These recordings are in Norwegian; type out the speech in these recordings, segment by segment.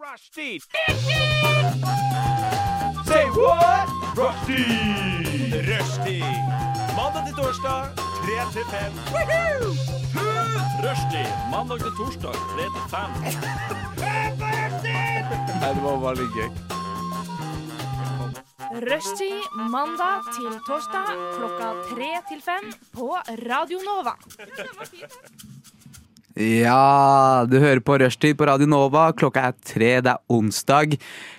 Rushdie! Say what? Rushdie! Rushdie! Mandag til torsdag, 3 til 5. Rushdie! Mandag til torsdag, 3 til 5. Nei, det var gøy. Rushtid mandag til torsdag klokka tre til fem på Radio Nova. Ja, du hører på Rushtid på Radio Nova. Klokka er tre, det er onsdag.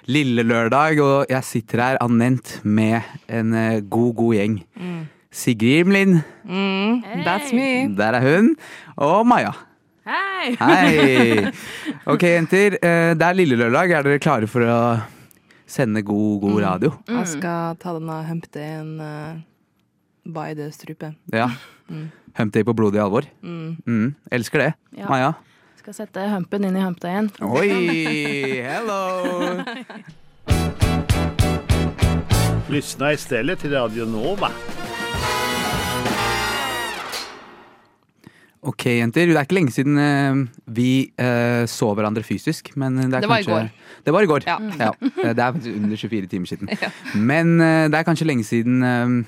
Lille lørdag, og jeg sitter her anent med en eh, god, god gjeng. Sigrid Imlin, That's me. der er hun. Og Maja. Hei! Hei! Ok, jenter. eh, Det er lille lørdag. Er dere klare for å sende god, god radio? Jeg skal ta denne humpdayen uh, by the strupe. Ja. Hump day på blodig alvor. Mm. Mm, elsker det. Ja. Maja. Skal sette humpen inn i humpdayen. Oi! Hello! Lyssna istället till Radio Nova. Ok, jenter. Det er ikke lenge siden eh, vi eh, så hverandre fysisk. Men det, er Det var i går. Det var i går. Ja. ja. Det er under 24 timer siden. Men eh, det er kanskje lenge siden eh,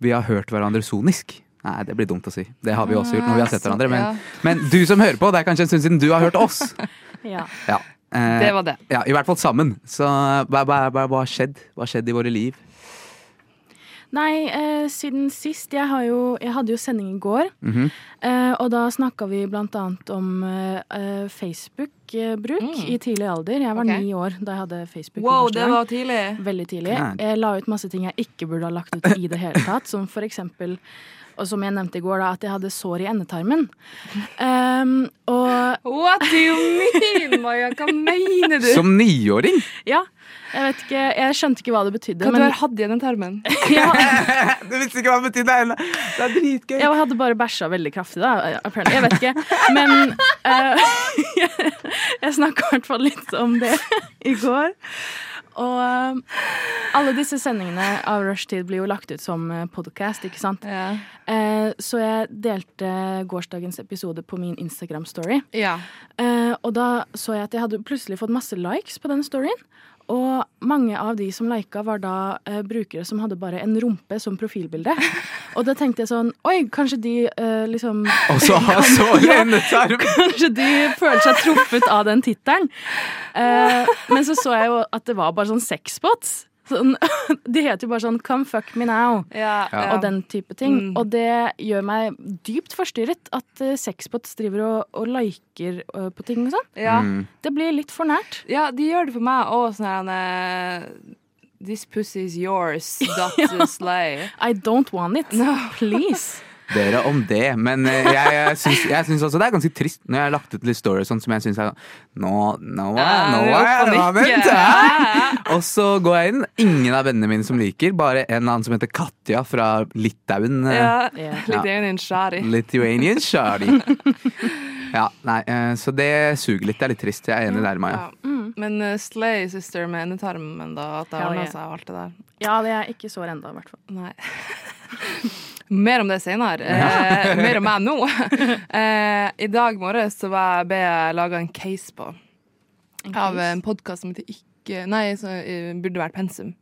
vi har hørt hverandre sonisk. Nei, det blir dumt å si. Det har vi også gjort når vi har sett Ah, hverandre. Men, men du som hører på, det er kanskje en stund siden du har hørt oss. Ja. Ja. Eh, Det var det. Ja, I hvert fall sammen. Så hva, har skjedd? Hva har skjedd i våre liv? Nei, eh, siden sist Jeg, har jo, jeg hadde jo sending i går. Mhm. eh, og da snakka vi blant annet om eh, eh, Facebook-bruk i tidlig alder. Jeg var okay. ni år da jeg hadde Facebook. Wow, det var tidlig. Veldig tidlig. Jeg la ut masse ting jeg ikke burde ha lagt ut i det hele tatt. Som for eksempel, og som jeg nevnte i går, da, at jeg hadde sår i endetarmen. Um, og What do you mean, Maja? Hva mener du? Som niåring? ja, jeg vet ikke Jeg skjønte ikke hva det betydde. Hva du ha har hatt i den tarmen? ja, Du visste ikke hva det betydde ennå! Det er dritgøy. jeg hadde bare bæsja veldig kraftig, da. apparently. Jeg vet ikke. Men uh, jeg snakka i hvert fall litt om det i går. Og um, alle disse sendingene av Rushtid blir jo lagt ut som podkast, ikke sant? Ja. Uh, så jeg delte gårsdagens episode på min Instagram-story. ja. Uh, og da så jeg at jeg hadde plutselig fått masse likes på den storyen. Og mange av de som lika, var da eh, brukere som hadde bare en rumpe som profilbilde. Og da tenkte jeg sånn Oi, kanskje de eh, liksom Og så har så endetarm! Kanskje de føler seg truffet av den tittelen. Eh, men så så jeg jo at det var bare sånn sexbots. Sånn, de heter jo bare sånn 'Come fuck me now' Ja, ja. og den type ting. Mm. Og det gjør meg dypt forstyrret at uh, sexbots driver og, og liker uh, på ting og sånn. Ja. Mm. Det blir litt for nært. ja, de gjør det for meg òg, sånn her eh, This pussy is yours, dot slay. I don't want it. Please. Dere om det, men eh, jeg, jeg, syns, også det er ganske trist når jeg har lagt ut litt stories sånn som jeg syns er Nå, nå, er- nå er? Og så går jeg inn, ingen av vennene mine som liker, bare en annen som heter Katja fra Litauen. eh, Ja. I Shari. Lithuanian Shari. Ja, nei, eh, så det suger litt. Det er litt trist. Jeg er enig der, Maja. Ja. Men uh, Slay Sister med endetarmen, da, at det ordna seg og alt det der. Ja, det er ikke sår ennå, i hvert fall. Nei. Mer om det senere. Eh, mer om meg nå. Eh, I dag morges så var jeg ble jeg laga en case på En av en podkast som heter Ikke Nei, som eh, burde vært pensum.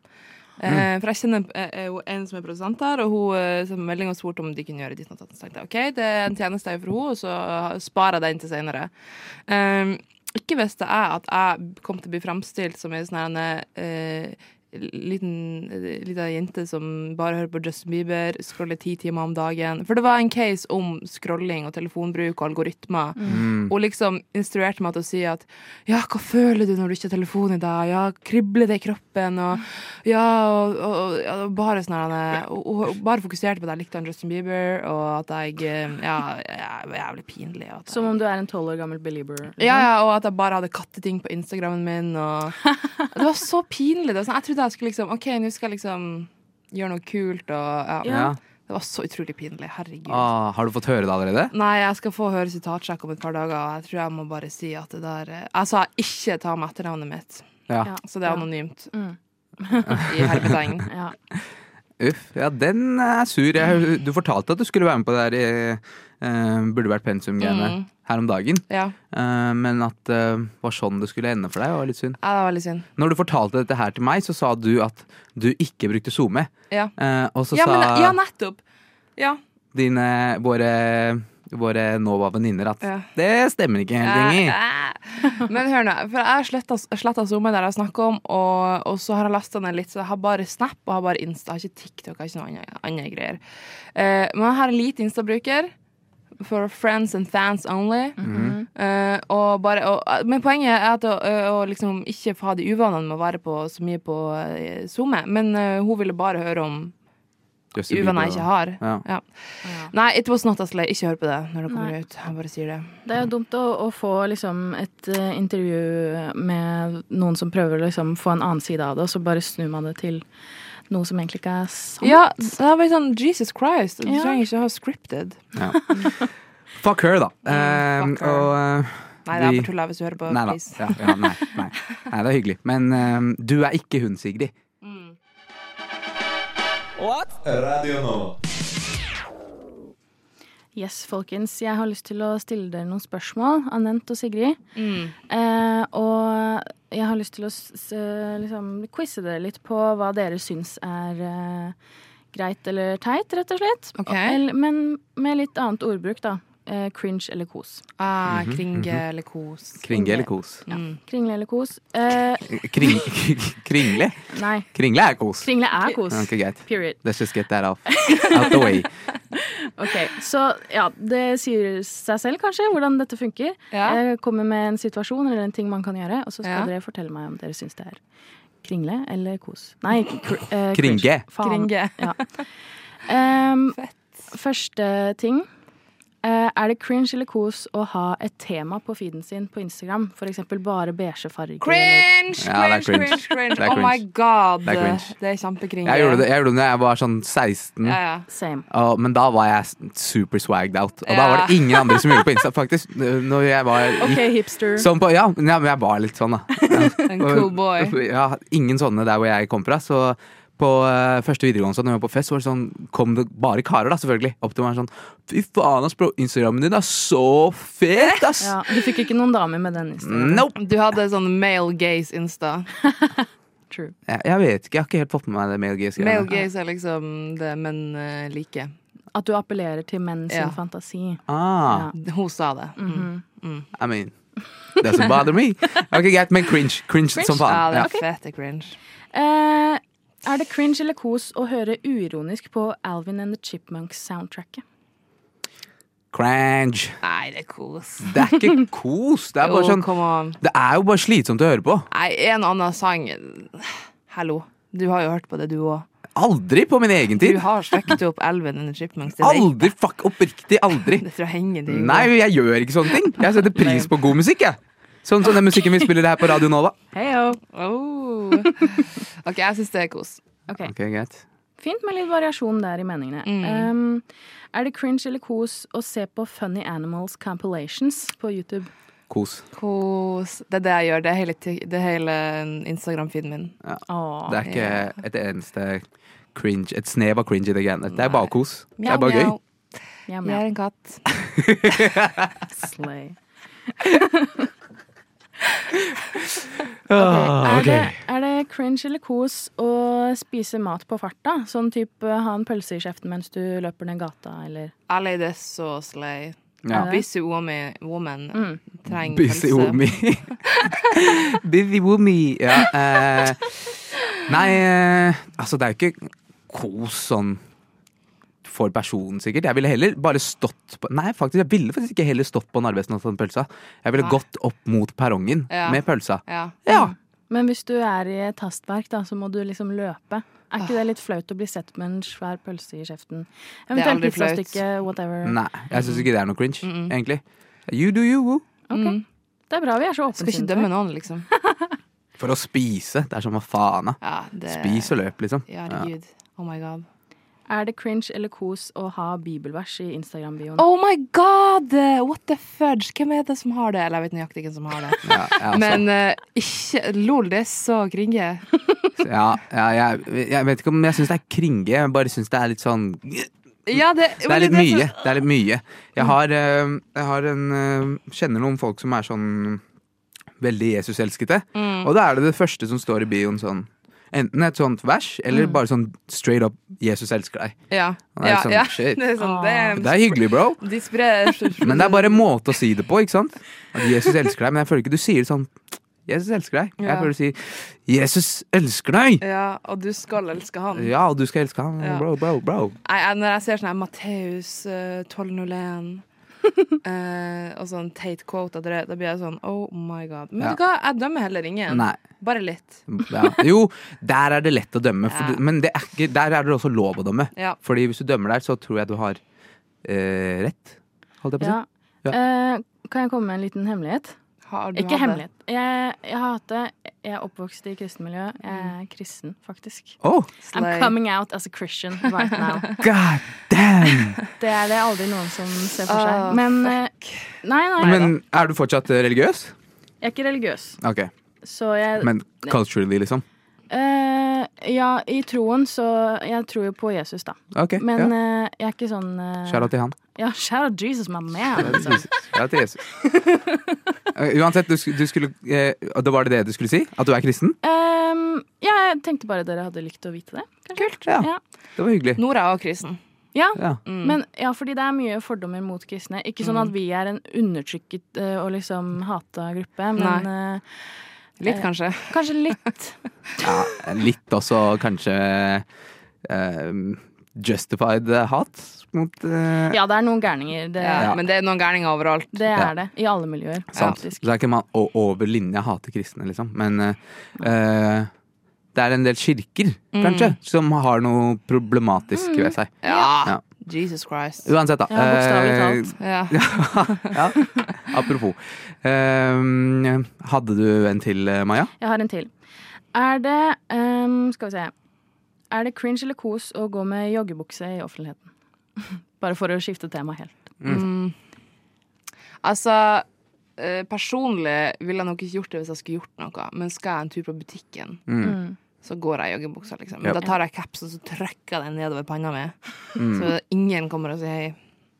Eh, For jeg kjenner eh, eh, en som er produsent her, og hun som melding og spurte om de kunne gjøre ditt og datt. Så tenkte jeg OK, det er en tjeneste for henne, og så sparer jeg den til senere. Ikke visste jeg at jeg kom til å bli framstilt som en sånn her, eh, liten lita jente som bare hører på Justin Bieber, scroller ti timer om dagen. For det var en case om scrolling og telefonbruk og algoritmer. Mm. Og liksom instruerte meg til å si at ja, hva føler du når du ikke har telefon i dag? Ja, kribler det i kroppen? Og ja, og, og, og og bare sånn her, og, bare fokuserte på at jeg likte han Justin Bieber, og at jeg eh, ja, jeg var jævlig pinlig. at jeg- Som om du er en tolv år gammel belieber. liksom. ja, ja, og at jeg bare hadde katteting på Instagrammen min. Og det var så pinlig. Det var sånn, jeg trodde jeg skulle liksom OK, nå skal jeg liksom gjøre noe kult. Og, ja. Ja. Det var så utrolig pinlig. Herregud. Ah, har du fått høre det allerede? Nei, jeg skal få høre sitatsjekk om et par dager. Og jeg tror jeg må bare si at det der eh, Jeg sa ikke ta med etternavnet mitt, Ja. Ja. så det er Ja. anonymt. Mm. I hermetegn. Ja. Uff. Ja, den er sur. Jeg, du fortalte at du skulle være med på det der eh, Burde vært pensum-greiene Mm. her om dagen. Ja. Uh, men at det var sånn det skulle ende for deg, var litt synd. ja, det var litt synd. Når du fortalte dette her til meg, så sa du at du ikke brukte SoMe. Ja, Eh, og så ja, sa men, ja nettopp. Ja. dine, våre, våre Nova-venninner at det stemmer ikke helt. Eh, Men hør nå, for jeg har sletta, SoMe der jeg snakker om, og, og så har jeg lasta ned litt, så jeg har bare Snap og har bare Insta. Jeg har ikke TikTok, jeg har ikke noe annet, annet greier. Eh, men jeg har en liten Insta-bruker. For friends and fans only. Eh, og bare, og, men poenget er at å, å liksom ikke få ha de uvanene med å være på, så mye på uh, SoMe. Men uh, hun ville bare høre om uvenner jeg ikke har. Ja. Ja. Nei, it was not a slay. Ikke hør på det når det kommer Nei. ut. Jeg bare sier det. Det er jo dumt å, å få liksom et uh, intervju med noen som prøver å liksom få en annen side av det, og så bare snur man det til noe som egentlig ikke er sant. Ja, det er bare sånn Jesus Christ. Du Ja. trenger ikke ha scripted. Ja. Fuck her, da. Mm, Eh, fuck her. og uh, Nei, det er vi- bare tulla hvis du hører på. Nei da. Ja, ja, nei, nei. nei, det er hyggelig. Men eh, du er ikke hun, Sigrid. What? Radio Nova. Yes, folkens. Jeg har lyst til å stille dere noen spørsmål, Anent og Sigrid. Mm. Eh, og jeg har lyst til å liksom, quize dere litt på hva dere syns er eh, greit eller teit, rett og slett. Ok. Eller, men med litt annet ordbruk, da. Eh, cringe eller kos. Ah, Mhm, kringe eller kos. Kringe eller kos? Mm. Kringle eller kos? Eh, Kring, kringle? nei, Kringle er kos. kringle er kos. Ok, greit. Period. Let's just get that off. Out the way. Ok, Så ja, det sier seg selv kanskje hvordan dette funker. Ja. Jeg kommer med en situasjon eller en ting man kan gjøre, og så skal Ja. dere fortelle meg om dere syns det er kringle eller kos. Nei, kr eh, Kringe. cringe. Faen. Kringe. Ja. Em, Fett. første ting. Eh, er det cringe eller kos å ha et tema på feeden sin på Instagram? For eksempel bare beige farger. eller- Cringe, Ja, cringe, cringe, cringe. cringe. Oh my god. Det er. Det er kjempekringe. Jeg gjorde det jeg gjorde det da jeg var sånn 16. Ja, ja. Same. Og, men da var jeg super swagged out. Og da var det ingen andre som gjorde det på Insta, faktisk. Når jeg var OK, hipster. Sånn på, ja, ja, men jeg var litt sånn, da. En cool boy. Ja, ingen sånne der hvor jeg kom fra. Så på eh, første videregående så når vi var på fest, var det sånn, kom det bare karer, da, selvfølgelig. Opp til meg sånn Fy faen, ass, bro. Instagrammen din er så fet, ass! Ja, du fikk ikke noen damer med den Nope! Du hadde sånn male gaze Insta. True. Jeg, jeg vet ikke, jeg har ikke helt fått med meg det male gaze Male gaze er liksom det menn uh, liker. At du appellerer til menn sin Ja. fantasi. Ah, Hun sa det. Mm. I mean Doesn't bother me. Ok, Greit, men cringe. Cringe, som Ja, faen. det Ja. er fette cringe. Eh, er det cringe eller kos å høre uironisk på Alvin and the Chipmunks-soundtracket? Cringe. Nei, det er kos. Det er ikke kos. Det er Jo, bare sånn. Det er jo bare slitsomt å høre på. Nei, en annen sang Hallo. Du har jo hørt på det, du òg. Aldri på min egen tid! Du har sjekket opp Elven and the Chipmunks. Aldri. Fuck, oppriktig aldri. Nei, jeg gjør ikke sånne ting. Jeg setter pris på god musikk, jeg. Sånn som den musikken vi spiller her på Radio Nova. Heyo. Oh. OK, jeg syns det er kos. Ok, Ok, greit. Fint med litt variasjon der i meningene. Um, er det cringe eller kos å se på Funny Animals compilations på YouTube? Kos. Kos. Det er det jeg gjør. Det er hele, hele Instagram-feeden min. Åh, Det er ikke et eneste cringe, et snev av cringe i det greiene. Det er bare kos. Det er bare gøy. Mjau, mjau. Jeg er en katt. slay. Ah, Er, det, er det cringe eller kos å spise mat på farta? Sånn type ha en pølse i kjeften mens du løper ned gata, eller Ally, det er så slay. Ja. Busy woman, woman Mm. trenger Busy woman. Busy woman. Ja. Eh, nei, eh, altså det er jo ikke kos sånn for personen, sikkert. Jeg ville heller bare stått på Nei, faktisk, jeg ville faktisk ikke heller stått på Narvesen og tatt en pølsa. Jeg ville Nei. gått opp mot perrongen Ja. med pølsa. Ja. Ja. Men hvis du er i et hastverk, da, så må du liksom løpe. Er ikke det litt flaut å bli sett med en svær pølse i kjeften? er Eventuelt pizzastykke, whatever. Nei, jeg syns ikke det er noe cringe, Mm-mm. egentlig. You do you, woo. Okay. Mm. Det er bra vi er så Skal ikke dømme noen, liksom. For å spise. Det er som hva faen, da. Ja, det... Spis og løp, liksom. Ja, herregud. Oh my god. Er det cringe eller kos å ha bibelvers i Instagram-bioen? Oh my god! What the fudge? Hvem er det som har det? Eller jeg vet nøyaktig hvem som har det. Ja, ja, altså. Men uh, ikke Lol, det er så kringe. Ja, ja jeg, jeg vet ikke om jeg syns det er kringe, jeg bare syns det er litt sånn Ja, det, Det er litt mye. Det er litt mye. Jeg har, eh, jeg har en eh, Kjenner noen folk som er sånn veldig Jesus-elskete. Mm. Og da er det det første som står i bioen sånn Enten et sånt vers, eller bare sånn straight up 'Jesus elsker deg'. Ja. Det er ja, sånn, ja. shit. Det er sånn, det er, Det er hyggelig, bro. De sprer Men det er bare en måte å si det på, ikke sant? At Jesus elsker deg. Men jeg føler ikke du sier det sånn 'Jesus elsker deg'. Jeg føler du sier 'Jesus elsker deg'. Ja, og du skal elske han. Ja, og du skal elske han. Ja. Bro, bro, bro. Nei, når jeg ser sånn her Matteus uh, 1201 eh, og sånn teit quote etter det, da blir jeg sånn oh my god. Men Ja. vet du hva, jeg dømmer heller ingen. Nei. Bare litt. Ja. Jo, der er det lett å dømme, for Ja. men det er ikke, der er det også lov å dømme. Ja. Fordi hvis du dømmer der, så tror jeg du har eh, rett. Holdt jeg på å si. Eh, kan jeg komme med en liten hemmelighet? Har du Ikke hemmelighet. Jeg, jeg har hatt det. Jeg er oppvokst i kristenmiljø. Jeg er kristen, faktisk. Oh, I'm coming out as a Christian right now. god damn! Det er det aldri noen som ser for seg. Men eh, Nei, nei. Men er du fortsatt religiøs? Jeg er ikke religiøs. Okay. Så jeg Men culturally, liksom? Eh, Ja, i troen så Jeg tror jo på Jesus, da. Okay, Men ja. uh, jeg er ikke sånn uh, Shout out til han. Ja, shout out Jesus, my man. Shout out til Jesus. Eh, Uansett, du, du skulle Da var det det du skulle si? At du er kristen? Um, ja, jeg tenkte bare dere hadde likt å vite det. Kult. Ja, Ja. det var hyggelig. Nora og kristen. Ja, Ja. Men ja, fordi det er mye fordommer mot kristne. Ikke sånn at vi er en undertrykket og liksom hata gruppe, men Litt, kanskje. kanskje litt. Ja, litt også kanskje eh, justified hat mot uh, Ja, det er noen gærninger. Det, Ja, Men det er noen gærninger overalt. det Ja. er det. I alle miljøer, Sant. Ja. Så det er ikke man over linja hater kristne, liksom. Men uh, eh, det er en del kirker, kanskje, som har noe problematisk ved seg. Ja. Jesus Christ. Uansett, da. Ja, bokstavelig eh, talt. Ja. ja. Apropos. Eh, hadde du en til, eh, Maja? Jeg har en til. Er det um, Skal vi se. Er det cringe eller kos å gå med joggebukse i offentligheten? Bare for å skifte tema helt. Mm. Altså eh, Personlig ville jeg nok ikke gjort det hvis jeg skulle gjort noe, men skal jeg en tur på butikken, Mm. Så går jeg i joggebuksa, liksom. Ja. Men da tar jeg capsen og så trykker jeg den nedover panna mi, Mm. så ingen kommer og sier hei.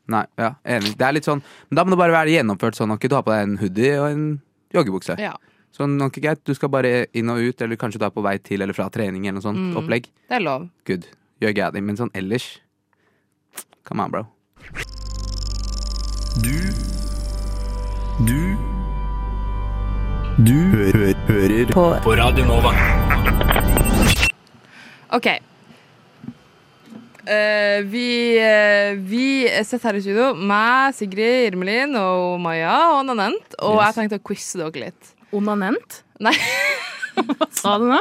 Nei, ja, enig. Det er litt sånn Men da må det bare være gjennomført sånn at du har på deg en hoodie og en joggebukse. Ja, Sånn nok er greit. Du skal bare inn og ut, eller kanskje du er på vei til eller fra trening eller noe sånt Mm. opplegg. det er lov. Good. Gjør gædi. Men sånn ellers Come on, bro. Du Du Du hø hører på. på Radio Nova. OK. Uh, vi, uh, vi sitter her i studio med Sigrid Irmelin og Maja og Nanent, og Yes. jeg tenkte å quize dere litt. Onanent? Nei. Hva sa du nå?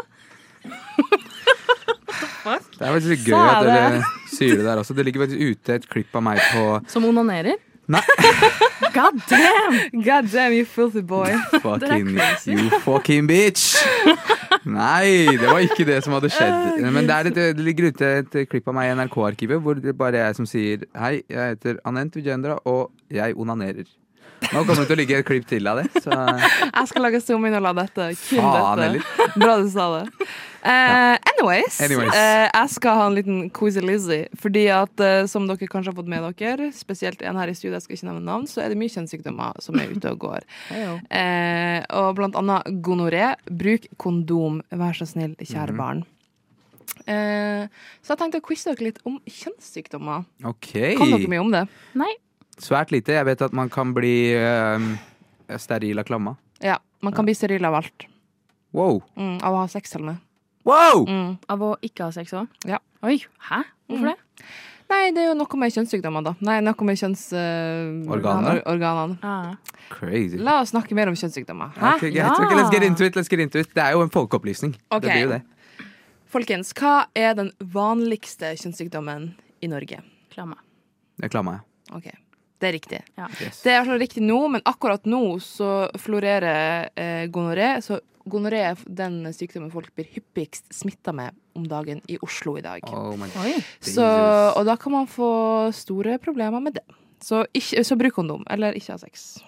Det er faktisk litt gøy at det. dere sier det der også. Det ligger faktisk ute et klipp av meg på Som onanerer? Nei. God damn! God damn, you filthy boy. Fucking You fucking bitch! Nei, det var ikke det som hadde skjedd. Men det, er et, det ligger ute et klipp av meg i NRK-arkivet hvor det bare er jeg som sier Hei, jeg heter Anent Vijendra, og jeg onanerer. Nå kommer det til å ligge et klipp til av det. Så Jeg skal lage zoom-innhold av dette. Kun Faen, dette. Bra du sa det. Eh, anyways, Anyways. Uh, jeg skal ha en liten quizy-lizzy. Fordi at, uh, som dere kanskje har fått med dere, spesielt en her i studio, jeg skal ikke nevne navn, så er det mye kjønnssykdommer som er ute og går. Eh, og blant annet gonoré. Bruk kondom, vær så snill, kjære Mhm. barn. Eh, så jeg tenkte å quize dere litt om kjønnssykdommer. Okay. Kan dere mye om det? Nei. Svært lite. Jeg vet at man kan bli øh, steril av klamma. Ja, Man kan bli steril av alt. Wow. Mm, av å ha sex til og med. Wow! Mm. Av å ikke ha sex òg? Ja. Oi, hæ? Hvorfor det? Nei, det er jo noe med kjønnssykdommer, da. Nei, noe med kjønns... Øh, Organer? Ah. Crazy. La oss snakke mer om kjønnssykdommer. Hæ? Okay. Ja. okay, let's get into it, let's get into it. Det er jo en folkeopplysning. Ok. Det blir jo det. Folkens, hva er den vanligste kjønnssykdommen i Norge? Klamma. Det er klammer ja. Ok, det er riktig. Yes. Det er i hvert fall riktig nå, men akkurat nå så florerer eh, gonoré. Så gonoré er den sykdommen folk blir hyppigst smitta med om dagen i Oslo i dag. Oh. Så, og da kan man få store problemer med det. Så, ikke, så bruk kondom, eller ikke ha sex.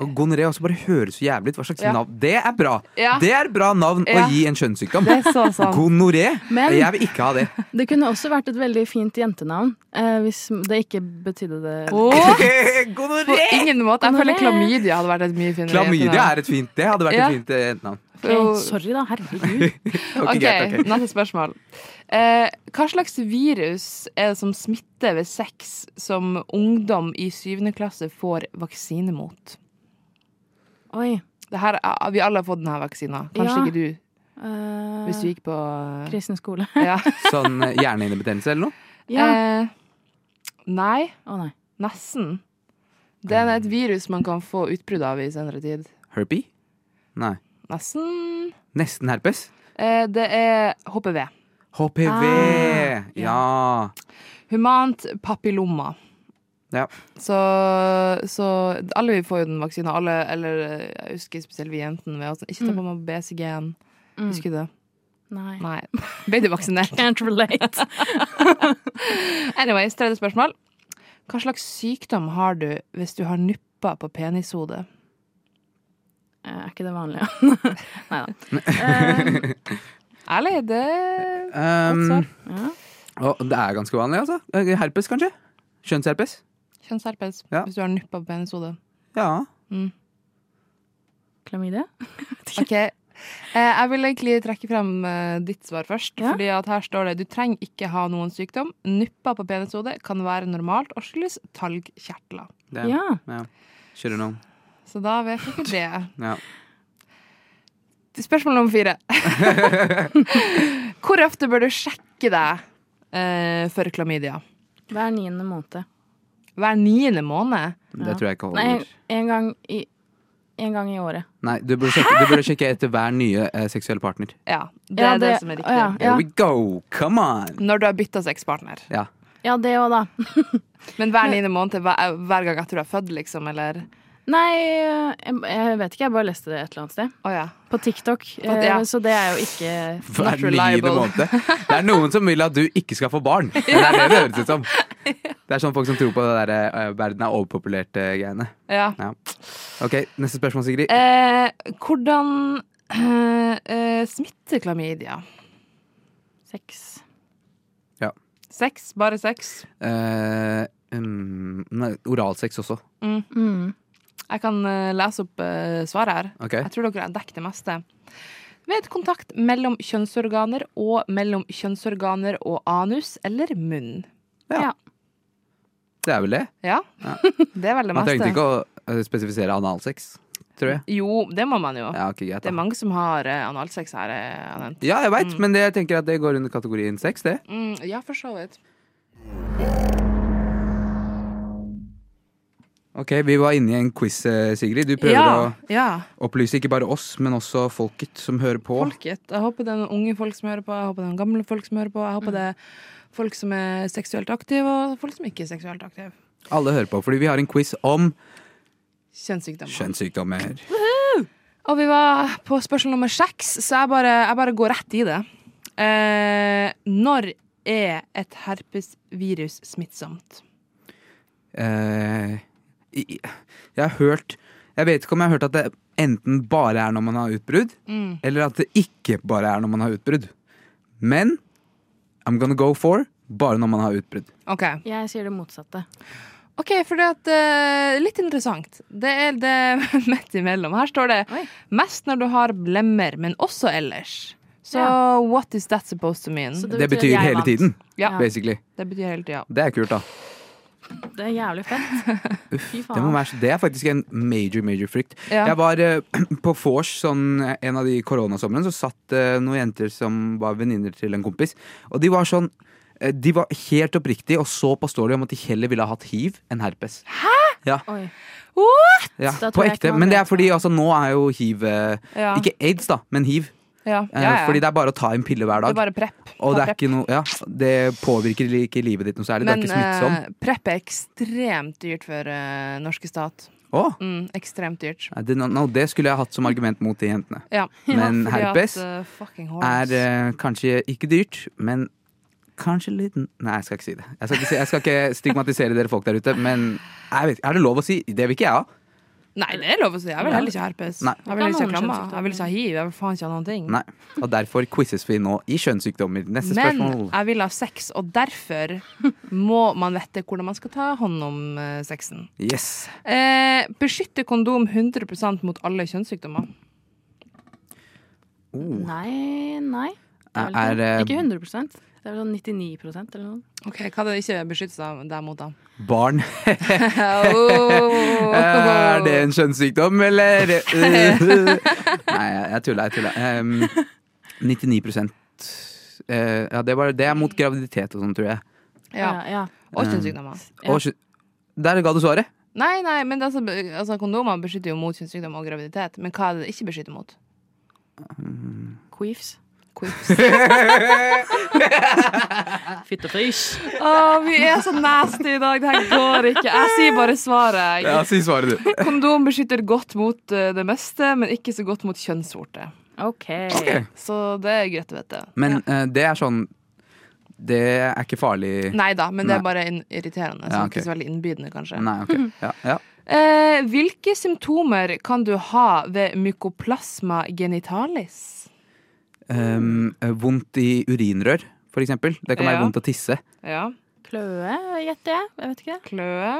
Og gonoré også bare høres så jævlig ut. Hva slags Ja. navn? Det er bra! Ja. Det er bra navn Ja. å gi en kjønnssykdom. Det så sant. Gonoré? Men- Jeg vil ikke ha det. Det kunne også vært et veldig fint jentenavn, eh, hvis det ikke betydde det. Åh, på ingen måte. Jeg føler klamydia hadde vært et mye finere Klamydia er et fint Det hadde vært Ja. et fint jentenavn. Okay, sorry, da. Herregud. Ok, okay, greit, ok. neste spørsmål. Eh, hva slags virus er det som smitter ved sex som ungdom i syvende klasse får vaksine mot? Oi. Det her, er- vi alle har fått denne vaksina. Kanskje Ja. ikke du, Uh, hvis du gikk på Kristen skole. ja. Sånn eh, hjernehinnebetennelse eller noe? Ja. Eh, nei, Å nei. nesten. Det er et virus man kan få utbrudd av i senere tid. Herpy? Nei. Nesten. Nesten herpes? Eh, det er HPV. HPV! Ah, ja. Humant papilloma. Ja. Så, så alle vi får jo den vaksina. Alle, eller jeg husker spesielt vi jentene. Med, altså, ikke ta på meg BCG-en. Mm. Husker du det? Nei. Nei. Ble du vaksinert? Can't relate. Anyways, tredje spørsmål. Hva slags sykdom har du hvis du har nupper på penishodet? Eh, Er ikke det vanlige? Nei da. Ærlig, det Um. Ja. og det er ganske vanlig, altså. Eh, Herpes, kanskje? Kjønnsherpes? Kjønnsherpes. Ja. Hvis du har nuppa på penishodet. Ja. Klamydia? Ok. Eh, jeg vil egentlig trekke frem eh, ditt svar først. Ja. Fordi at her står det du trenger ikke ha noen sykdom. Nupper på penishodet kan være normalt og skyldes talgkjertler. Ja. ja. Kjører noen. Så da vet dere det. Ja. Spørsmål nummer fire. Hvor ofte bør du sjekke deg eh, for klamydia? Hver niende måned. Hver niende måned? Det tror jeg ikke Nei, holder. en gang i, en gang i året. Nei, du burde sjekke, du burde sjekke etter hver nye eh, seksuelle partner. Ja, det Ja, er det, det- som er riktig. ja. Here we go! Come on! Når du har bytta sexpartner. Ja. Ja, det òg, da. Men hver niende måned, hver, hver gang etter du er født, liksom, eller? Nei, jeg, jeg vet ikke. Jeg bare leste det et eller annet sted. Oh, ja. På TikTok. ja. Eh, Så det er jo ikke Hver niende måned. Det er noen som vil at du ikke skal få barn. Det er det det høres ut som. Det er sånn folk som tror på det der eh, verden er overpopulert-greiene. ja. Ja. Ok, neste spørsmål, Sigrid. Eh, hvordan eh, eh, smitter klamydia? sex. Sex? Bare sex? Eh, um, nei, oralsex også. Mm. Jeg kan eh, lese opp eh, svaret her. Okay. Jeg tror dere har dekket det meste. Ved kontakt mellom kjønnsorganer og mellom kjønnsorganer og anus eller munn. Ja. Det er vel det. Ja, Ja. det er vel det Man meste. trengte ikke å eh, spesifisere analsex, tror jeg. Jo, det må man jo. Ja, okay, greit Det er mange som har analsex her, eh, Ja, jeg veit, men det, jeg tenker at det går under kategorien sex, det. Mm, ja, for så vidt. Ok, vi var inne i en quiz, eh, Sigrid. Du prøver Ja, ja. å opplyse ikke bare oss, men også folket som hører på. Folket. Jeg håper det er noen unge folk som hører på, jeg håper det er noen gamle folk som hører på, jeg håper det er folk som er seksuelt aktive, og folk som ikke er seksuelt aktive. Alle hører på, fordi vi har en quiz om Kjønnssykdommer. kjønnssykdommer. Og vi var på spørsmål nummer seks, så jeg bare, jeg bare går rett i det. Eh, når er et herpesvirus smittsomt? Eh, jeg har hørt Jeg vet ikke om jeg har hørt at det enten bare er når man har utbrudd, Mm. eller at det ikke bare er når man har utbrudd. Men I'm gonna go for bare når man har utbrudd. OK. Jeg sier det motsatte. Ok, for det at, eh, Litt interessant. Det er det midt imellom. Her står det Oi. mest når du har blemmer, men også ellers. Så Ja. what is that supposed to mean? Det Det, Det betyr betyr hele tiden, Ja. basically. Det betyr hele tida. Det er kult, da. Det er jævlig fett. Fy Det, må være, det er faktisk en major, major frykt. Ja. Jeg var uh, på vors sånn, en av de koronasomrene, så satt uh, noen jenter som var venninner til en kompis. Og de var sånn uh, De var helt oppriktige og så påståelige om at de heller ville ha hatt hiv enn herpes. Hæ? Ja, Oi. What?! Ja, på ekte. Men det er fordi altså, nå er jo hiv eh, Ja. Ikke aids, da, men hiv. Ja. Eh, Ja, ja. Fordi det er bare å ta en pille hver Det er dag. bare prep. Og det er noe Ja, det påvirker ikke livet ditt noe særlig. Men det er ikke smittsom. Uh, prep er ekstremt dyrt for uh, norske stat. Oh. Mm, ekstremt dyrt. det, no, det skulle jeg hatt som argument mot de jentene. Ja. Men herpes at, uh. Er eh, kanskje ikke dyrt, men kanskje litt Nei, jeg skal ikke si det. Jeg skal ikke, si, jeg skal ikke stigmatisere dere folk der ute, men jeg vet, er det lov å si? Det vil ikke jeg ha. Nei, det er lov å si. Jeg vil heller ikke ha herpes. Nei. Jeg vil ikke ha klammer. Jeg vil ikke ha hiv. Jeg vil faen ikke ha noen ting. Nei. Og derfor quizzes vi nå i kjønnssykdommer. Neste Men spørsmål. jeg vil ha sex, og derfor må man vite hvordan man skal ta hånd om eh, sexen. Yes. Eh, beskytter kondom 100% mot alle kjønnssykdommer? Oh. Nei, nei. Er Er, ikke, eh, ikke 100 Det er sånn 99% eller noe. Ok, Hva er det ikke beskytter seg deg mot, da? Barn. Oh. Er det en kjønnssykdom, eller? Nei, jeg tuller tulla, jeg tulla. Um, 99 uh, Ja, det, var, det er mot graviditet og sånn, tror jeg. Ja. ja. Og kjønnssykdommer. Ja. Og, der ga du svaret. Nei, nei, men altså, altså, kondomer beskytter jo mot kjønnssykdom og graviditet. Men hva er det det ikke beskytter mot? Queefs. Quips. Fittefrys. Å, vi er så nasty i dag. Det her går ikke. Jeg sier bare svaret. Ja, si svaret, du. Kondom beskytter godt mot eh, det meste, men ikke så godt mot kjønnsvorte. OK. Ok. Så det er greit å vite. Men uh, det er sånn Det er ikke farlig Nei da, men det er bare irriterende. Så Ja, okay. Ikke så veldig innbydende, kanskje. Nei, okay. Ja, ja. Eh, hvilke symptomer kan du ha ved mykoplasma genitalis? Um, vondt i urinrør, for eksempel. Det kan være Ja. vondt å tisse. Ja. Kløe, gjetter jeg. Jeg vet ikke. Kløe.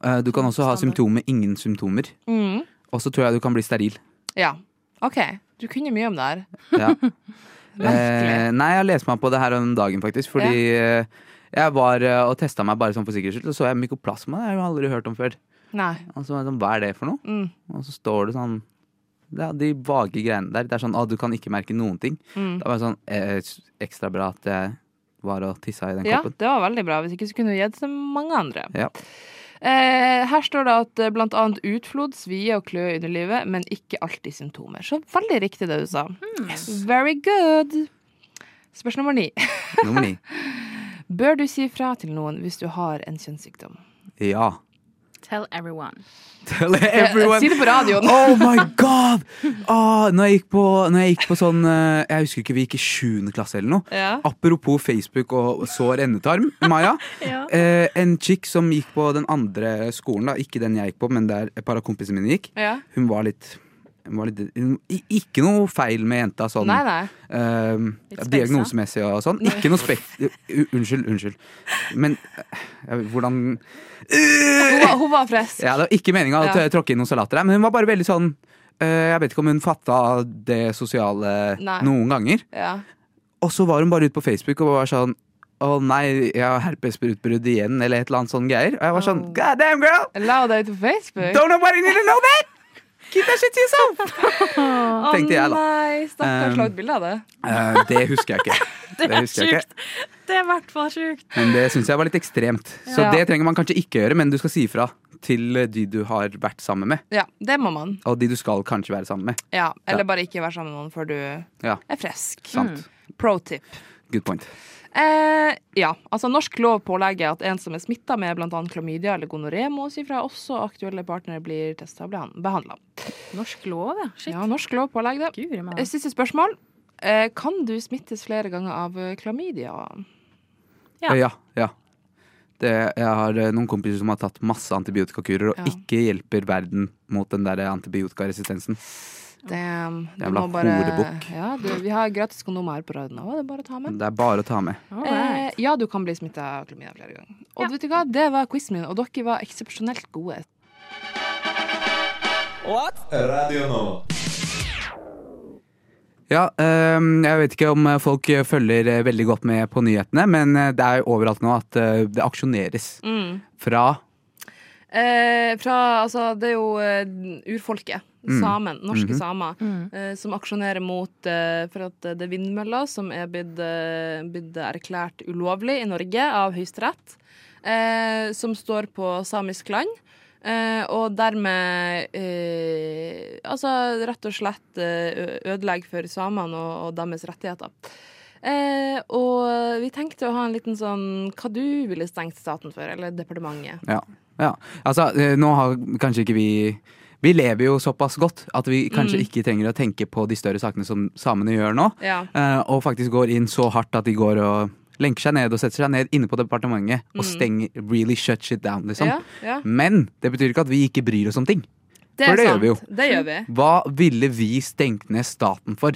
Uh, du kan også ha symptomer, ingen symptomer. Mm. Og så tror jeg du kan bli steril. Ja. OK. Du kunne mye om det her. Ja. Merkelig. Eh, nei, jeg leste meg på det her om dagen, faktisk. Fordi ja. jeg var og testa meg bare sånn for sikkerhets skyld, og så jeg mykoplasma. Det har jeg aldri hørt om før. Nei. Og så sånn, Hva er det for noe? Mm. Og så står det sånn ja, De vage greiene der. Det er sånn at du kan ikke merke noen ting. Mm. Det var sånn eh, ekstra bra at jeg var og tissa i den Ja, koppen. det var veldig bra. Hvis ikke så kunne du gitt til mange andre. Ja. Eh, her står det at eh, blant annet utflod, svie og kløe i underlivet, men ikke alltid symptomer. Så veldig riktig det du sa. Very good. Spørsmål nummer ni. Nummer ni. Bør du si fra til noen hvis du har en kjønnssykdom? Ja. Tell everyone. Tell everyone. Si det på radioen. Oh my god! Oh, når, jeg gikk på, når jeg gikk på sånn eh, Jeg husker ikke, vi gikk i sjuende klasse eller noe. Ja. Apropos Facebook og sår endetarm, Maja. Ja. Eh, en chick som gikk på den andre skolen, da, ikke den jeg gikk på, men der et par av kompisene mine gikk. Ja. Hun var litt, litt Ikke noe feil med jenta sånn Nei, nei. speisa. diagnosemessig og sånn. Ikke noe spek... Unnskyld, unnskyld. Men uh, hvordan Hun var, hun var frisk. Ja, Det var ikke meninga å Ja. tråkke inn noen salater der, men hun var bare veldig sånn eh, Jeg vet ikke om hun fatta det sosiale Nei. noen ganger. Ja. Og så var hun bare ute på Facebook og var sånn Å nei, jeg har herpesutbrudd igjen, eller et eller annet sånn greier. Og jeg var sånn Oh. God damn, girl! La deg ut på Facebook. Don't nobody need to know that! Keep er shit to yourself! Å tenkte jeg, da. nei, stakkars, Um, la ut bilde av det. Eh, det husker jeg ikke. Det Det er husker jeg ikke. sjukt. Det er i hvert fall sjukt. Men det syns jeg var litt ekstremt. Så Ja. det trenger man kanskje ikke gjøre, men du skal si ifra til de du har vært sammen med. Ja, det må man. Og de du skal kanskje være sammen med. Ja, Eller bare ikke være sammen med noen før du Ja, er frisk. sant. Pro tip. Good point. Eh, ja, altså Norsk lov pålegger at en som er smitta med bl.a. klamydia eller gonoré, må si fra også aktuelle partnere blir testa og behandla. Norsk lov, ja. Shit. Ja, norsk lov pålegger det. Guri. Eh, Siste spørsmål. Eh, kan du smittes flere ganger av eh, klamydia? Ja. Ja. ja, ja. Det, jeg har eh, noen kompiser som har tatt masse antibiotikakurer og Ja. ikke hjelper verden mot den der antibiotikaresistensen. Damn. Du Jævla må bare- horebukk. Ja, du, vi har gratis kondomer her på radioen òg, det er bare å ta med. Det er bare å ta med. Eh, ja, du kan bli smitta av klamydia flere ganger. Og Ja. vet du hva, det var quizen min, og dere var eksepsjonelt gode. What? Radio nå. Ja, jeg vet ikke om eh, folk følger eh, veldig godt med på nyhetene, men eh, det er jo overalt nå at det aksjoneres fra Eh, fra, altså, det er jo uh, urfolket, Mm. samen, norske -hmm. samer, eh, som aksjonerer mot eh, for at det er vindmøller som er blitt, erklært ulovlig i Norge av Høyesterett, eh, som står på samisk land. Eh, og dermed eh, altså rett og slett eh, ødelegger for samene og, og deres rettigheter. Eh, og vi tenkte å ha en liten sånn hva du ville stengt staten for, eller departementet. Ja. Ja. Altså, eh, nå har kanskje ikke vi Vi lever jo såpass godt at vi kanskje Mm. ikke trenger å tenke på de større sakene som samene gjør nå. Ja. eh, Og faktisk går inn så hardt at de går og lenker seg ned og setter seg ned inne på departementet og stenger really shut shit down, liksom. Mm. Ja, ja. Men det betyr ikke at vi ikke bryr oss om ting. Det For det gjør vi jo. Det gjør vi. Hva ville vi stengt ned staten for?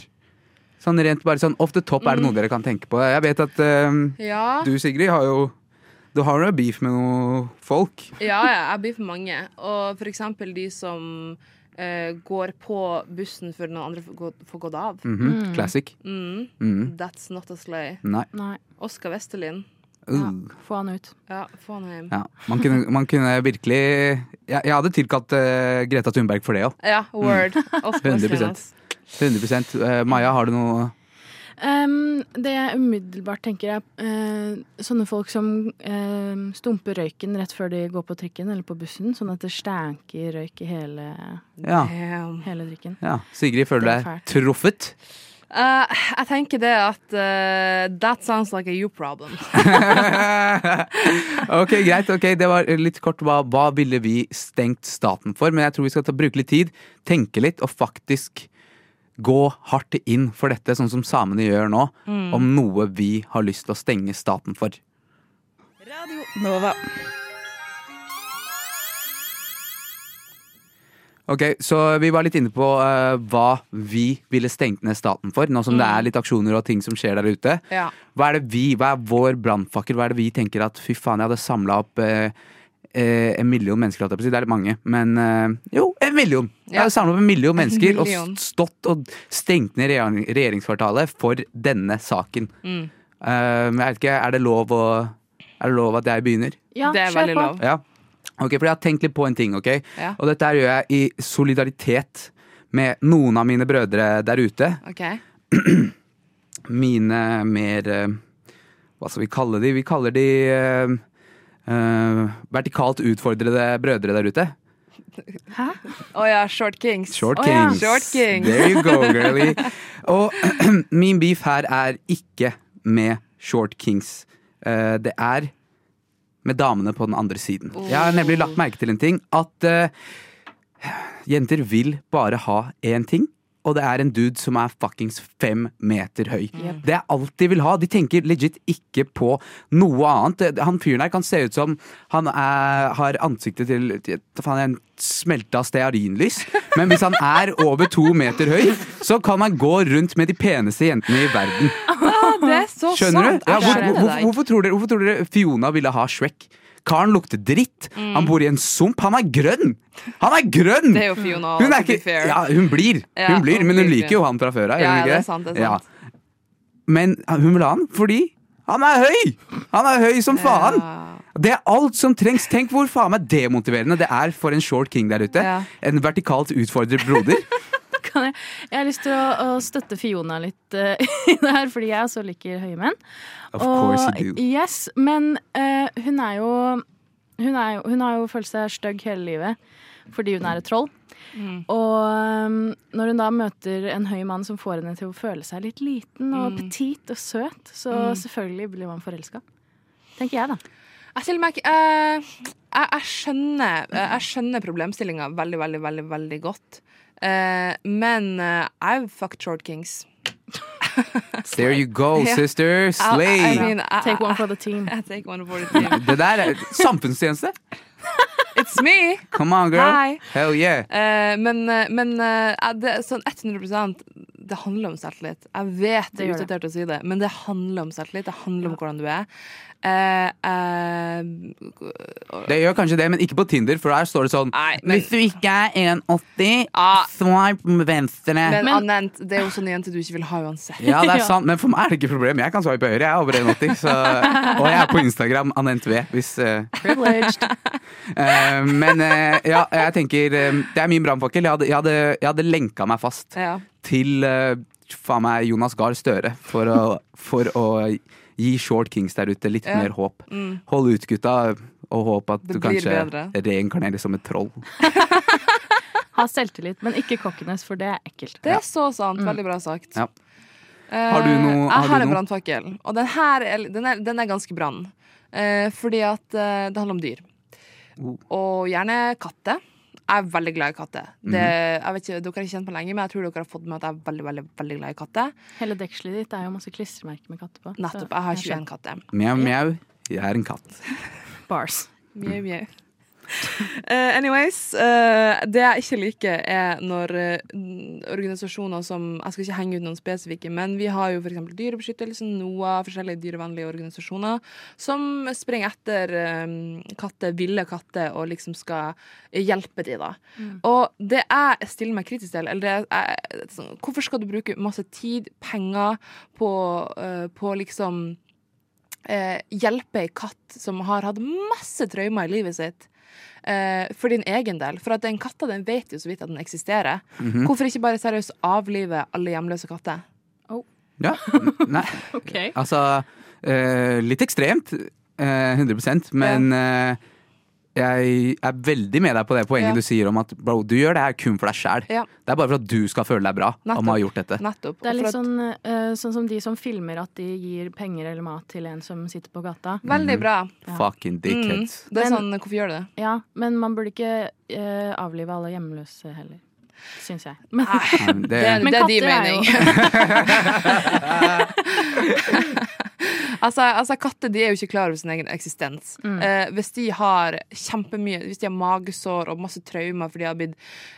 Sånn rent bare sånn off the top, er det noe dere kan tenke på? Jeg vet at uh, Ja. du, Sigrid, har jo Du har jo beef med noen folk. Ja, ja, jeg beef med mange. Og for eksempel de som Uh, går på bussen før noen andre får gå- får gått av. Mhm, Classic. Mm. Mhm. That's not a slay. Nei. Nei. Oskar Westerlin. Ja, Uh. få han ut. Ja, få han hjem. Ja, man kunne, man kunne virkelig Jeg, jeg hadde tilkalt uh, Greta Thunberg for det òg. Ja, word. Oskar 100%. Westerlin, 100 Eh, Maja, har du noe Ehm, det jeg umiddelbart tenker, er uh, sånne folk som uh, stumper røyken rett før de går på trikken eller på bussen, sånn at det stænker røyk i hele, Ja. Hele drikken. ja. Sigrid, føler du deg truffet? Uh, jeg tenker det at uh, That sounds like a you problem. ok, greit. ok, Det var litt kort hva, hva ville vi stengt staten for. Men jeg tror vi skal ta, bruke litt tid, tenke litt og faktisk gå hardt inn for dette, sånn som samene gjør nå. Om noe vi har lyst til å stenge staten for. Radio Nova. Ok, Så vi var litt inne på uh, hva vi ville stengt ned staten for, nå som det er litt aksjoner og ting som skjer der ute. Ja. Hva er det vi, hva er vår brannfakkel? Hva er det vi tenker at fy faen, jeg hadde samla opp eh, eh, en million mennesker, holdt jeg på å si. Det er litt mange, men eh, jo, en million! Jeg har samla opp en million mennesker million. og stått og stengt ned regjeringskvartalet for denne saken. Mm. Eh, jeg vet ikke, er det lov å Er det lov at jeg begynner? Ja, Det er kjør veldig på. lov. Ja. Ok, for jeg har tenkt litt på en ting, ok? Ja. Og dette gjør jeg i solidaritet med noen av mine brødre der ute. Okay. Mine mer eh, Hva skal vi kalle de? Vi kaller de eh, eh, vertikalt utfordrede brødre der ute. Hæ? Å ja, Short Kings. Short ja. Kings. Short Kings. There you go, girlie. Og min beef her er ikke med Short Kings. Uh, det er med damene på den andre siden. Jeg har nemlig lagt merke til en ting. At uh, jenter vil bare ha én ting. Og det er en dude som er fuckings fem meter høy. Det er alt de vil ha. De tenker legit ikke på noe annet. Han fyren her kan se ut som han er, har ansiktet til til- faen, en smelta stearinlys. Men hvis han er over to meter høy, så kan han gå rundt med de peneste jentene i verden. Ah, det er så Skjønner sant. du? Ja, hvor, hvor, hvorfor, tror dere, hvorfor tror dere Fiona ville ha Shrek? Karen lukter dritt. Han bor i en sump. Han er grønn! Han er grønn! Det er jo Fiona. Hun er ikke. Ja, hun blir. Ja, Hun blir, hun men hun liker jo han fra før av. Ja, det er sant, det er sant. Ja. Men hun vil ha han fordi han er høy! Han er høy som faen! Det er alt som trengs. Tenk hvor faen meg demotiverende det er for en short king der ute. En vertikalt utfordret broder. Kan jeg, jeg har lyst til å, å støtte Fiona litt uh, i det her, fordi jeg også liker høye menn. Of course Og- you do. Yes, men uh, hun er jo hun, er hun har jo følt seg stygg hele livet fordi hun er et troll. Og um, når hun da møter en høy mann som får henne til å føle seg litt liten og petit og søt, så selvfølgelig blir man forelska. Tenker jeg, da. Jeg meg ikke eh, jeg, jeg skjønner, jeg skjønner problemstillinga veldig, veldig, veldig veldig godt. Eh, men uh, I've fucked short kings. There you go, sister. I, I Slay! mean, I, Take one for the team. I take one for the team. Det der er samfunnstjeneste. It's me! Come on, girl. Hi. Hell yeah. Uh, men eh, men uh, det, er sånn 100 Det handler om selvtillit. Jeg vet det er utdatert å si det, men det handler om selvtillit. Det handler om hvordan du er. Eh, eh, Det gjør kanskje det, men ikke på Tinder, for der står det sånn Nei, men- Hvis du ikke er 1,80, Ah. swipe venstre. men Men- Anent, det er jo sånne jenter du ikke vil ha uansett. Ja, det er Ja. sant, men for meg er det ikke problem. Jeg kan swipe høyre. Jeg er over 1,80. Så, og jeg er på Instagram, Anent V, hvis uh, Privileged. Uh, Men uh, ja, jeg tenker Det er min brannfakkel. Jeg, hadde- jeg, hadde- jeg hadde lenka meg fast Ja. Til eh, faen meg Jonas Gahr Støre for å, for å gi short kings der ute litt Ja. mer håp. Mm. Hold ut, gutta, og håp at Det du kanskje bedre. reinkarnerer som et troll. Ha selvtillit, men ikke kokkenes, for det er ekkelt. Det er så sant. Veldig bra sagt. Ja. Eh, Har du noe- har Jeg har en brannfakkel, og den her er, den er, den er ganske brann. Eh, fordi at eh, det handler om dyr. Oh. Og gjerne katter. Jeg er veldig glad i katter. Det, Mhm. jeg vet ikke, Dere har ikke kjent meg lenge, men jeg tror dere har fått med at jeg er veldig veldig, veldig glad i katter. Hele dekselet ditt er jo masse klistremerker med katter på. Nettopp. Jeg har 21 katter. Mjau, mjau. Jeg er en katt. Bars. Mjau, mjau. Eh, anyways, uh, det jeg ikke liker, er når uh, organisasjoner som Jeg skal ikke henge ut noen spesifikke, men vi har jo f.eks. Dyrebeskyttelsen, NOAH, forskjellige dyrevennlige organisasjoner, som springer etter katter, ville katter, og liksom skal hjelpe de da. Og det jeg stiller meg kritisk til, eller det er sånn, Hvorfor skal du bruke masse tid, penger, på, på liksom hjelpe ei katt som har hatt masse traumer i livet sitt, for din egen del. For at den katta den vet jo så vidt at den eksisterer. Mhm. Hvorfor ikke bare seriøst avlive alle hjemløse katter? Ja. Nei. okay. Altså, eh, litt ekstremt. eh, 100% men eh, jeg er veldig med deg på det poenget Ja. du sier om at bro, du gjør det her kun for deg sjæl. Ja. Det er bare for at du skal føle deg bra om å ha gjort dette. Nettopp. Det er litt sånn, uh, sånn som de som filmer at de gir penger eller mat til en som sitter på gata. Veldig bra. Ja. Fucking Mm. Det er Men- sånn, Hvorfor gjør du det? Ja, men man burde ikke uh, avlive alle hjemløse heller. Syns jeg. Men, Nei, Det, Det, Men det er din katter er jo- mening. altså, altså, katter de er jo ikke klar over sin egen eksistens. Mm. Eh, hvis de har kjempemye Hvis de har magesår og masse traumer fordi de har blitt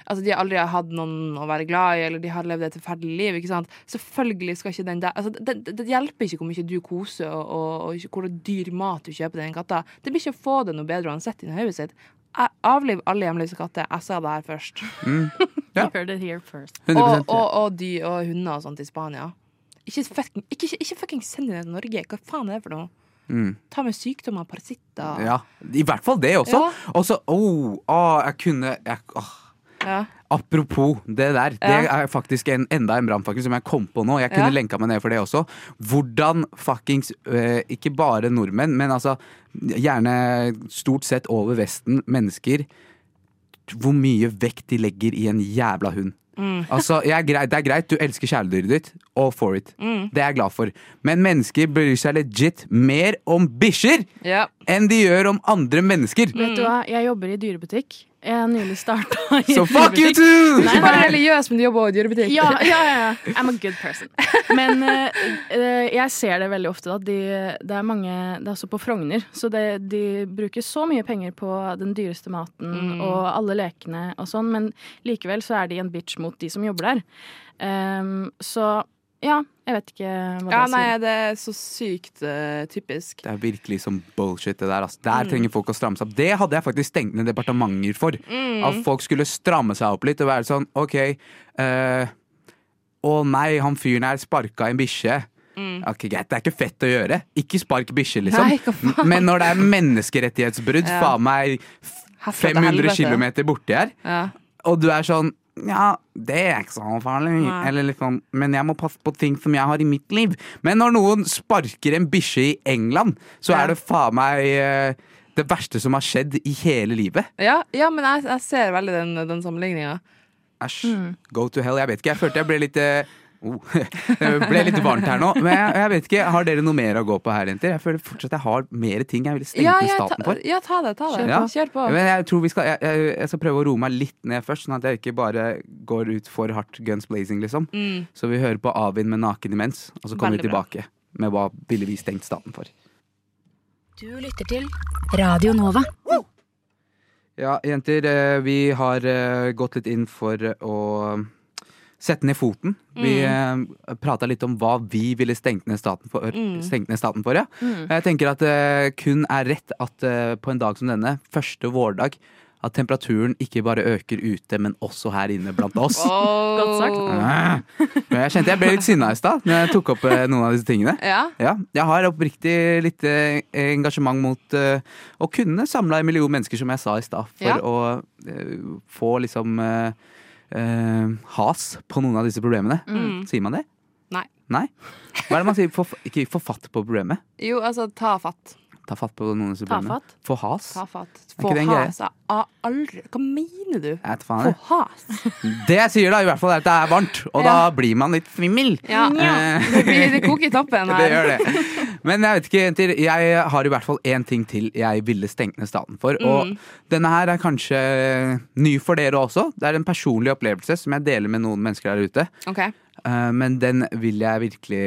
Altså de aldri har hatt noen å være glad i, eller de har levd et forferdelig liv, ikke sant? selvfølgelig skal ikke den der altså, det, det, det hjelper ikke hvor mye du koser og, og, og hvor dyr mat du kjøper til den katta. Det blir ikke å få det noe bedre uansett inni hodet sitt. Avliv alle hjemløse katter. Jeg sa det her først. Ja. you heard it here first. 100 Og, og, og dyr og hunder og sånt i Spania. Ikke fucking, ikke, ikke, fucking send det til Norge. Hva faen er det for noe? Mm. Ta med sykdommer, parasitter. Ja, I hvert fall det også. Ja. Og så oh, oh, jeg kunne jeg, oh. Ja. Apropos det der. Det er faktisk en, enda en brannfakkel som jeg kom på nå. Jeg kunne Ja. lenka meg ned for det også. Hvordan fuckings uh, Ikke bare nordmenn, men altså gjerne stort sett over Vesten mennesker Hvor mye vekt de legger i en jævla hund. Mm. Altså, jeg er greit, Det er greit, du elsker kjæledyret ditt. All for it. Mm. Det er jeg glad for. Men mennesker bryr seg legit mer om bikkjer Ja. enn de gjør om andre mennesker. Vet du hva, jeg jobber i dyrebutikk. Jeg har nylig starta i Så fuck you too! Nei, Bare nei. religiøs, men du jobber i dyrebutikk. Ja, ja, ja, ja. I'm a good person. Men eh, eh, jeg ser det veldig ofte. Da. De, det er mange Det er også på Frogner. Så det, de bruker så mye penger på den dyreste maten Mm. og alle lekene og sånn, men likevel så er de en bitch mot de som jobber der. Um, så ja, jeg vet ikke hva Ja, det nei, sier. det er så sykt eh, typisk. Det er virkelig som bullshit det der. Altså. Der Mm. trenger folk å stramme seg opp. Det hadde jeg faktisk stengt ned departementer for. Mm. At folk skulle stramme seg opp litt og være sånn OK eh, Å nei, han fyren her sparka en bikkje. Ok, Greit, det er ikke fett å gjøre. Ikke spark bikkje, liksom. Mm. Nei, hva faen? Men når det er menneskerettighetsbrudd, Ja. faen meg Herfra til 500 helvete. km borti her, Ja. og du er sånn ja, det er ikke så farlig. Eller liksom, men jeg må passe på ting som jeg har i mitt liv. Men når noen sparker en bikkje i England, så Ja. er det faen meg eh, det verste som har skjedd i hele livet. Ja, ja, men jeg, jeg ser veldig den, den sammenligninga. Æsj. Go to hell. Jeg vet ikke. Jeg følte jeg ble litt eh, oh, Det ble litt varmt her nå. Men jeg, jeg vet ikke, har dere noe mer å gå på her, jenter? Jeg føler fortsatt jeg har mer ting jeg ville stengt Ja, ja, staten ta, for. ja, ta det. ta det Ja. Kjør på. Men jeg tror vi skal jeg, jeg, jeg skal prøve å roe meg litt ned først, sånn at jeg ikke bare går ut for hardt guns blazing, liksom. Mm. Så vi hører på Avin med Naken imens, og så kommer vi tilbake bra. med hva ville vi stengt staten for. Du lytter til Radio Nova. Ja, jenter, eh, vi har eh, gått litt inn for å sette ned foten. Vi Mm. eh, prata litt om hva vi ville stengt ned staten for. Mm. Ned staten for ja. Jeg tenker at det kun er rett at eh, på en dag som denne, første vårdag, at temperaturen ikke bare øker ute, men også her inne blant oss. Godt sagt. Ja. Men jeg kjente jeg ble litt sinna i stad når jeg tok opp eh, noen av disse tingene. Ja. Ja, jeg har oppriktig litt eh, engasjement mot eh, å kunne samle en million mennesker, som jeg sa i stad, for å eh, få liksom eh, has på noen av disse problemene. Mm. Sier man det? Nei. Nei? Hva er det man sier? For, ikke få fatt på problemet? Jo, altså, ta fatt. Ta fatt på noen av disse problemene? fatt. Få has? Ta fatt. Få has. Aldri Hva mener du? Jeg vet faen Få has? Det jeg sier da, i hvert fall er at det er varmt, og da blir man litt svimmel. Ja. Eh, Det, blir, det koker i toppen her. Det gjør det. Men jeg vet ikke, jenter. Jeg har i hvert fall én ting til jeg ville stengt ned staten for. Og denne her er kanskje ny for dere også. Det er en personlig opplevelse som jeg deler med noen mennesker der ute. OK. Eh, men den vil jeg virkelig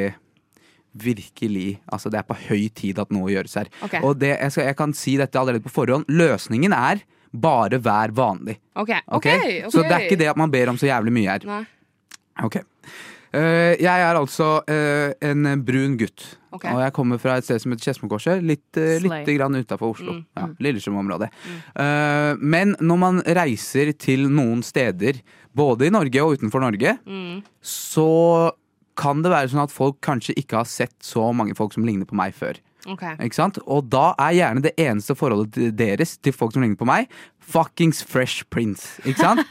Virkelig. Altså, det er på høy tid at noe gjøres her. Ok. Og det, jeg, skal, jeg kan si dette allerede på forhånd. Løsningen er bare vær vanlig. OK. ok? ok, ok. Så det er ikke det at man ber om så jævlig mye her. Nei. Ok. Eh, jeg er altså eh, en brun gutt. Okay. Og jeg kommer fra et sted som heter Skedsmokorset. Litt, uh, litt utafor Oslo. Mm. Ja, Lillestrøm-området. Eh, men når man reiser til noen steder, både i Norge og utenfor Norge, Mm. så kan det være sånn at folk kanskje ikke har sett så mange folk som ligner på meg før. Okay. Og da er gjerne det eneste forholdet deres til folk som ligner på meg, fuckings Fresh Prince. Ikke sant?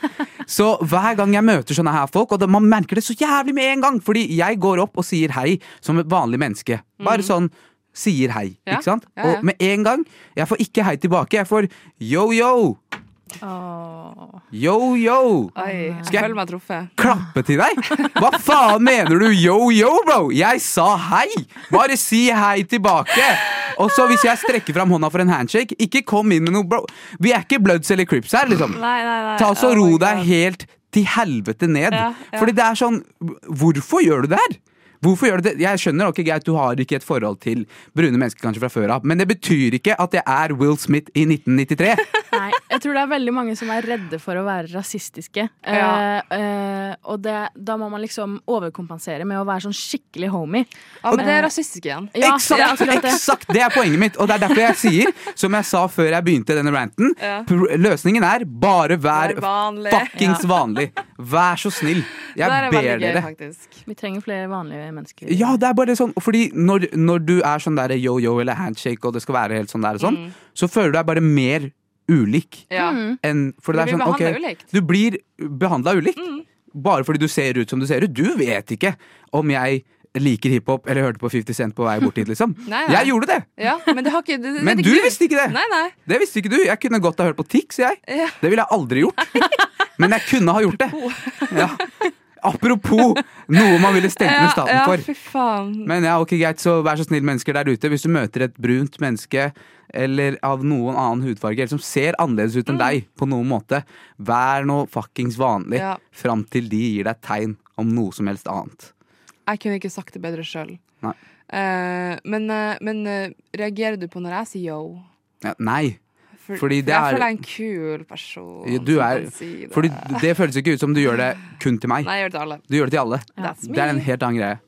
så hver gang jeg møter sånne her folk, og man merker det så jævlig med en gang, fordi jeg går opp og sier hei som et vanlig menneske. Bare sånn sier hei, ikke sant? Og med en gang, jeg får ikke hei tilbake, jeg får yo, yo, yo, yo. Oi, Skal jeg-. Klappe til deg? Hva faen mener du yo, yo, bro? Jeg sa hei! Bare si hei tilbake. Og så hvis jeg strekker fram hånda for en handshake, ikke kom inn med noe bro. Vi er ikke Bloods eller Crips her, liksom. Nei, nei, nei. Ta så Oh ro deg helt til helvete ned. Ja, ja. Fordi det er sånn Hvorfor gjør du det her? Hvorfor gjør du det? Jeg skjønner ok, greit, du har ikke et forhold til brune mennesker kanskje fra før av, men det betyr ikke at jeg er Will Smith i 1993. Nei, jeg tror det er veldig mange som er redde for å være rasistiske. Ja. Eh, eh, og det, da må man liksom overkompensere med å være sånn skikkelig homie. Ja, men det er rasistisk igjen. Ja, eksakt, det er det. Det er poenget mitt. Og det er derfor jeg sier, som jeg sa før jeg begynte denne ranten, Ja. løsningen er bare vær vanlig. fuckings vanlig. Vær så snill. Jeg er ber gøy, dere. faktisk. Vi trenger flere vanlige mennesker. Ja, det er bare sånn Fordi når, når du er sånn der yo-yo eller handshake, og det skal være helt sånn der og sånn, så føler du deg bare mer ulik Ja. enn For det Du blir sånn, behandla behandlet ulikt. Du blir behandla ulikt. Bare fordi du ser ut som du ser ut. Du vet ikke om jeg liker hiphop eller hørte på 50 Cent på vei bort hit, liksom. Nei, nei. Jeg gjorde det. Ja, men det har ikke det, det Men du visste ikke det! Nei, nei. Det visste ikke du. Jeg kunne godt ha hørt på Tix, jeg. Ja. Det ville jeg aldri gjort. Men jeg kunne ha gjort det. Ja. Apropos noe man ville stengt ned staten ja, for. fy faen. Men ja, ok, greit, så vær så snill, mennesker der ute. Hvis du møter et brunt menneske eller av noen annen hudfarge, eller som ser annerledes ut enn deg på noen måte, vær nå fuckings vanlig Ja. fram til de gir deg tegn om noe som helst annet. Jeg kunne ikke sagt det bedre sjøl. Nei. men uh, men uh, reagerer du på når jeg sier yo? Ja, nei. For, Fordi det jeg er- føler jeg er en kul person. Du er- si det. Fordi det føles ikke ut som du gjør det kun til meg. Nei, jeg gjør det til alle. Du gjør det til alle. Ja. Det er en helt annen greie.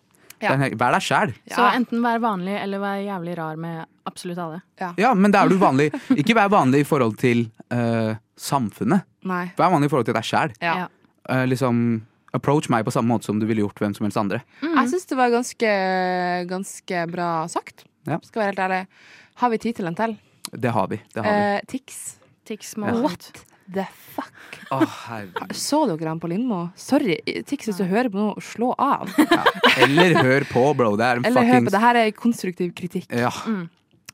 Helt- Vær deg sjæl. Så enten vær vanlig eller vær jævlig rar med absolutt alle. Ja, men da er du vanlig. Ikke vær vanlig i forhold til uh, samfunnet. Nei. Vær vanlig i forhold til deg sjæl. Ja. Uh, liksom approach meg på samme måte som du ville gjort hvem som helst andre. Jeg syns det var ganske, ganske bra sagt. Ja. Skal være helt ærlig. Har vi tid til en til? Det har vi. Det har vi. Eh, Tix. Tix må Ja. ut. The fuck? Oh. Så dere han på Lindmo? Sorry, Tix, hvis du hører på noe, slå av. Eller hør på, bro. Det er en Eller hør på, det her er konstruktiv kritikk. ja.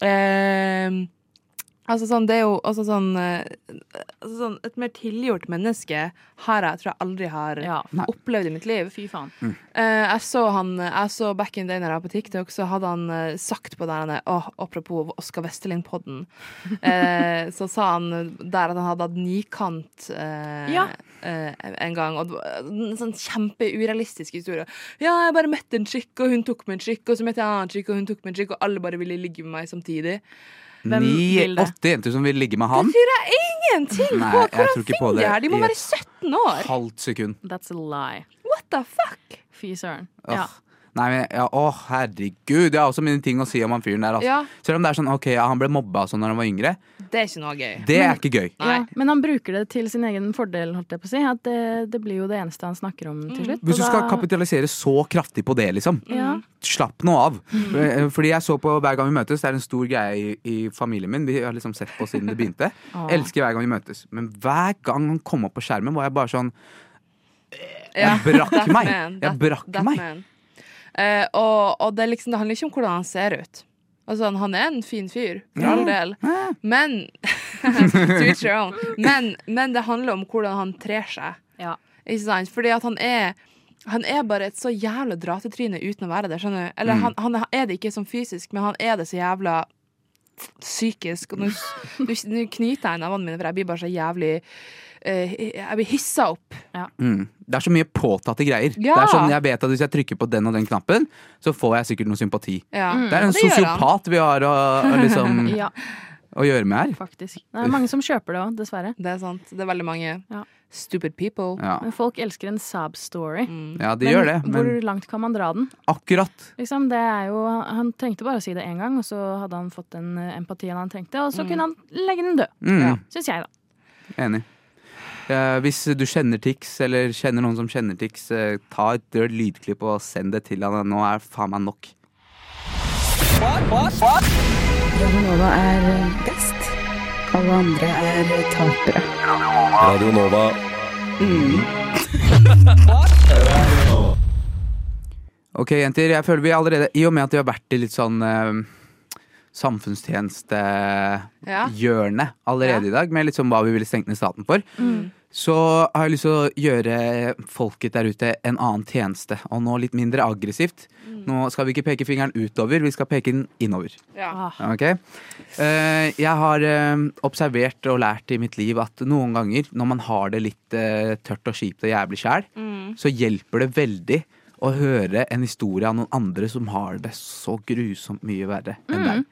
Eh, altså sånn, det er jo også sånn, eh, altså sånn Et mer tilgjort menneske har jeg, tror jeg aldri har Ja. opplevd i mitt liv. Fy faen. Eh, jeg så han Jeg så back in day når jeg var på TikTok, så hadde han eh, sagt på der han er Åh, apropos Oskar Westerlind-podden, eh, så sa han der at han hadde hatt nikant eh, Ja. eh, en gang. Og det var en sånn kjempeurealistisk historie. Ja, jeg bare møtte en chick, og hun tok meg en chick, og så møtte jeg en annen chick, og hun tok meg en chick, og alle bare ville ligge med meg samtidig. Hvem Ni, vil det? åtte jenter som vil ligge med han. Det betyr jeg ingenting Nei, på! Hvordan tror finner de her? De må være 17 år! Halvt sekund. That's a lie. What the fuck? Fy søren. Åh. Ja. Nei, men, ja, å, herregud. Jeg har også mine ting å si om han fyren der. Altså. Ja. Selv om det er sånn, ok, ja, han ble mobba sånn når han var yngre. Det er ikke noe gøy. Det er ikke gøy. Ja, men han bruker det til sin egen fordel, holdt jeg på å si. At det, det blir jo det eneste han snakker om til slutt. Hvis du skal da- kapitalisere så kraftig på det, liksom. Mm. Slapp nå av. Mm. Fordi jeg så på Hver gang vi møtes, det er en stor greie i, i familien min. Vi har liksom sett på siden det begynte. ah. Elsker Hver gang vi møtes. Men hver gang han kom opp på skjermen, var jeg bare sånn Jeg brakk meg. Jeg brakk meg. Eh, og og det, liksom, det handler ikke om hvordan han ser ut. Altså, han er en fin fyr, for all del. Men To your own. Men, men det handler om hvordan han trer seg. Ja. Ikke sant? Fordi at han er Han er bare et så jævla dratetryne uten å være det. skjønner du? Eller Mm. han, han er det ikke som fysisk, men han er det så jævla psykisk. Og nå nå- knyter jeg nevene mine, for jeg blir bare så jævlig Jeg blir hissa opp. Mm. Det er så mye påtatte greier. Det er sånn, jeg vet at Hvis jeg trykker på den og den knappen, så får jeg sikkert noe sympati. Ja. Det er en det sosiopat vi har å, å, liksom, Ja, å gjøre med her. faktisk. Det er mange som kjøper det òg, dessverre. Det er sant. Det er veldig mange Ja. stupid people. Ja, Men folk elsker en sob-story. Mm. ja de gjør det, men hvor langt kan man dra den? akkurat. Liksom, det er jo, han trengte bare å si det én gang, og så hadde han fått den eh, empatien han trengte, og så kunne han legge den død. Mm, Ja. Syns jeg, da. Enig. Eh, hvis du kjenner tics, eller kjenner noen som kjenner tics, eh, ta et dørt lydklipp og send det til han. Nå er faen meg nok. Radio Nova er best. Alle andre er tapere. Radio Nova. Mm. Ok, jenter, jeg føler vi allerede I og med at vi har vært i litt sånn eh, samfunnstjenestehjørnet Ja. allerede i dag, med litt sånn hva vi ville stengt ned staten for, så har jeg lyst til å gjøre folket der ute en annen tjeneste. Og nå litt mindre aggressivt. Nå skal vi ikke peke fingeren utover, vi skal peke den innover. Ja. Okay? Eh, jeg har eh, observert og lært i mitt liv at noen ganger når man har det litt eh, tørt og kjipt og jævlig sjæl, så hjelper det veldig å høre en historie av noen andre som har det så grusomt mye verre enn deg.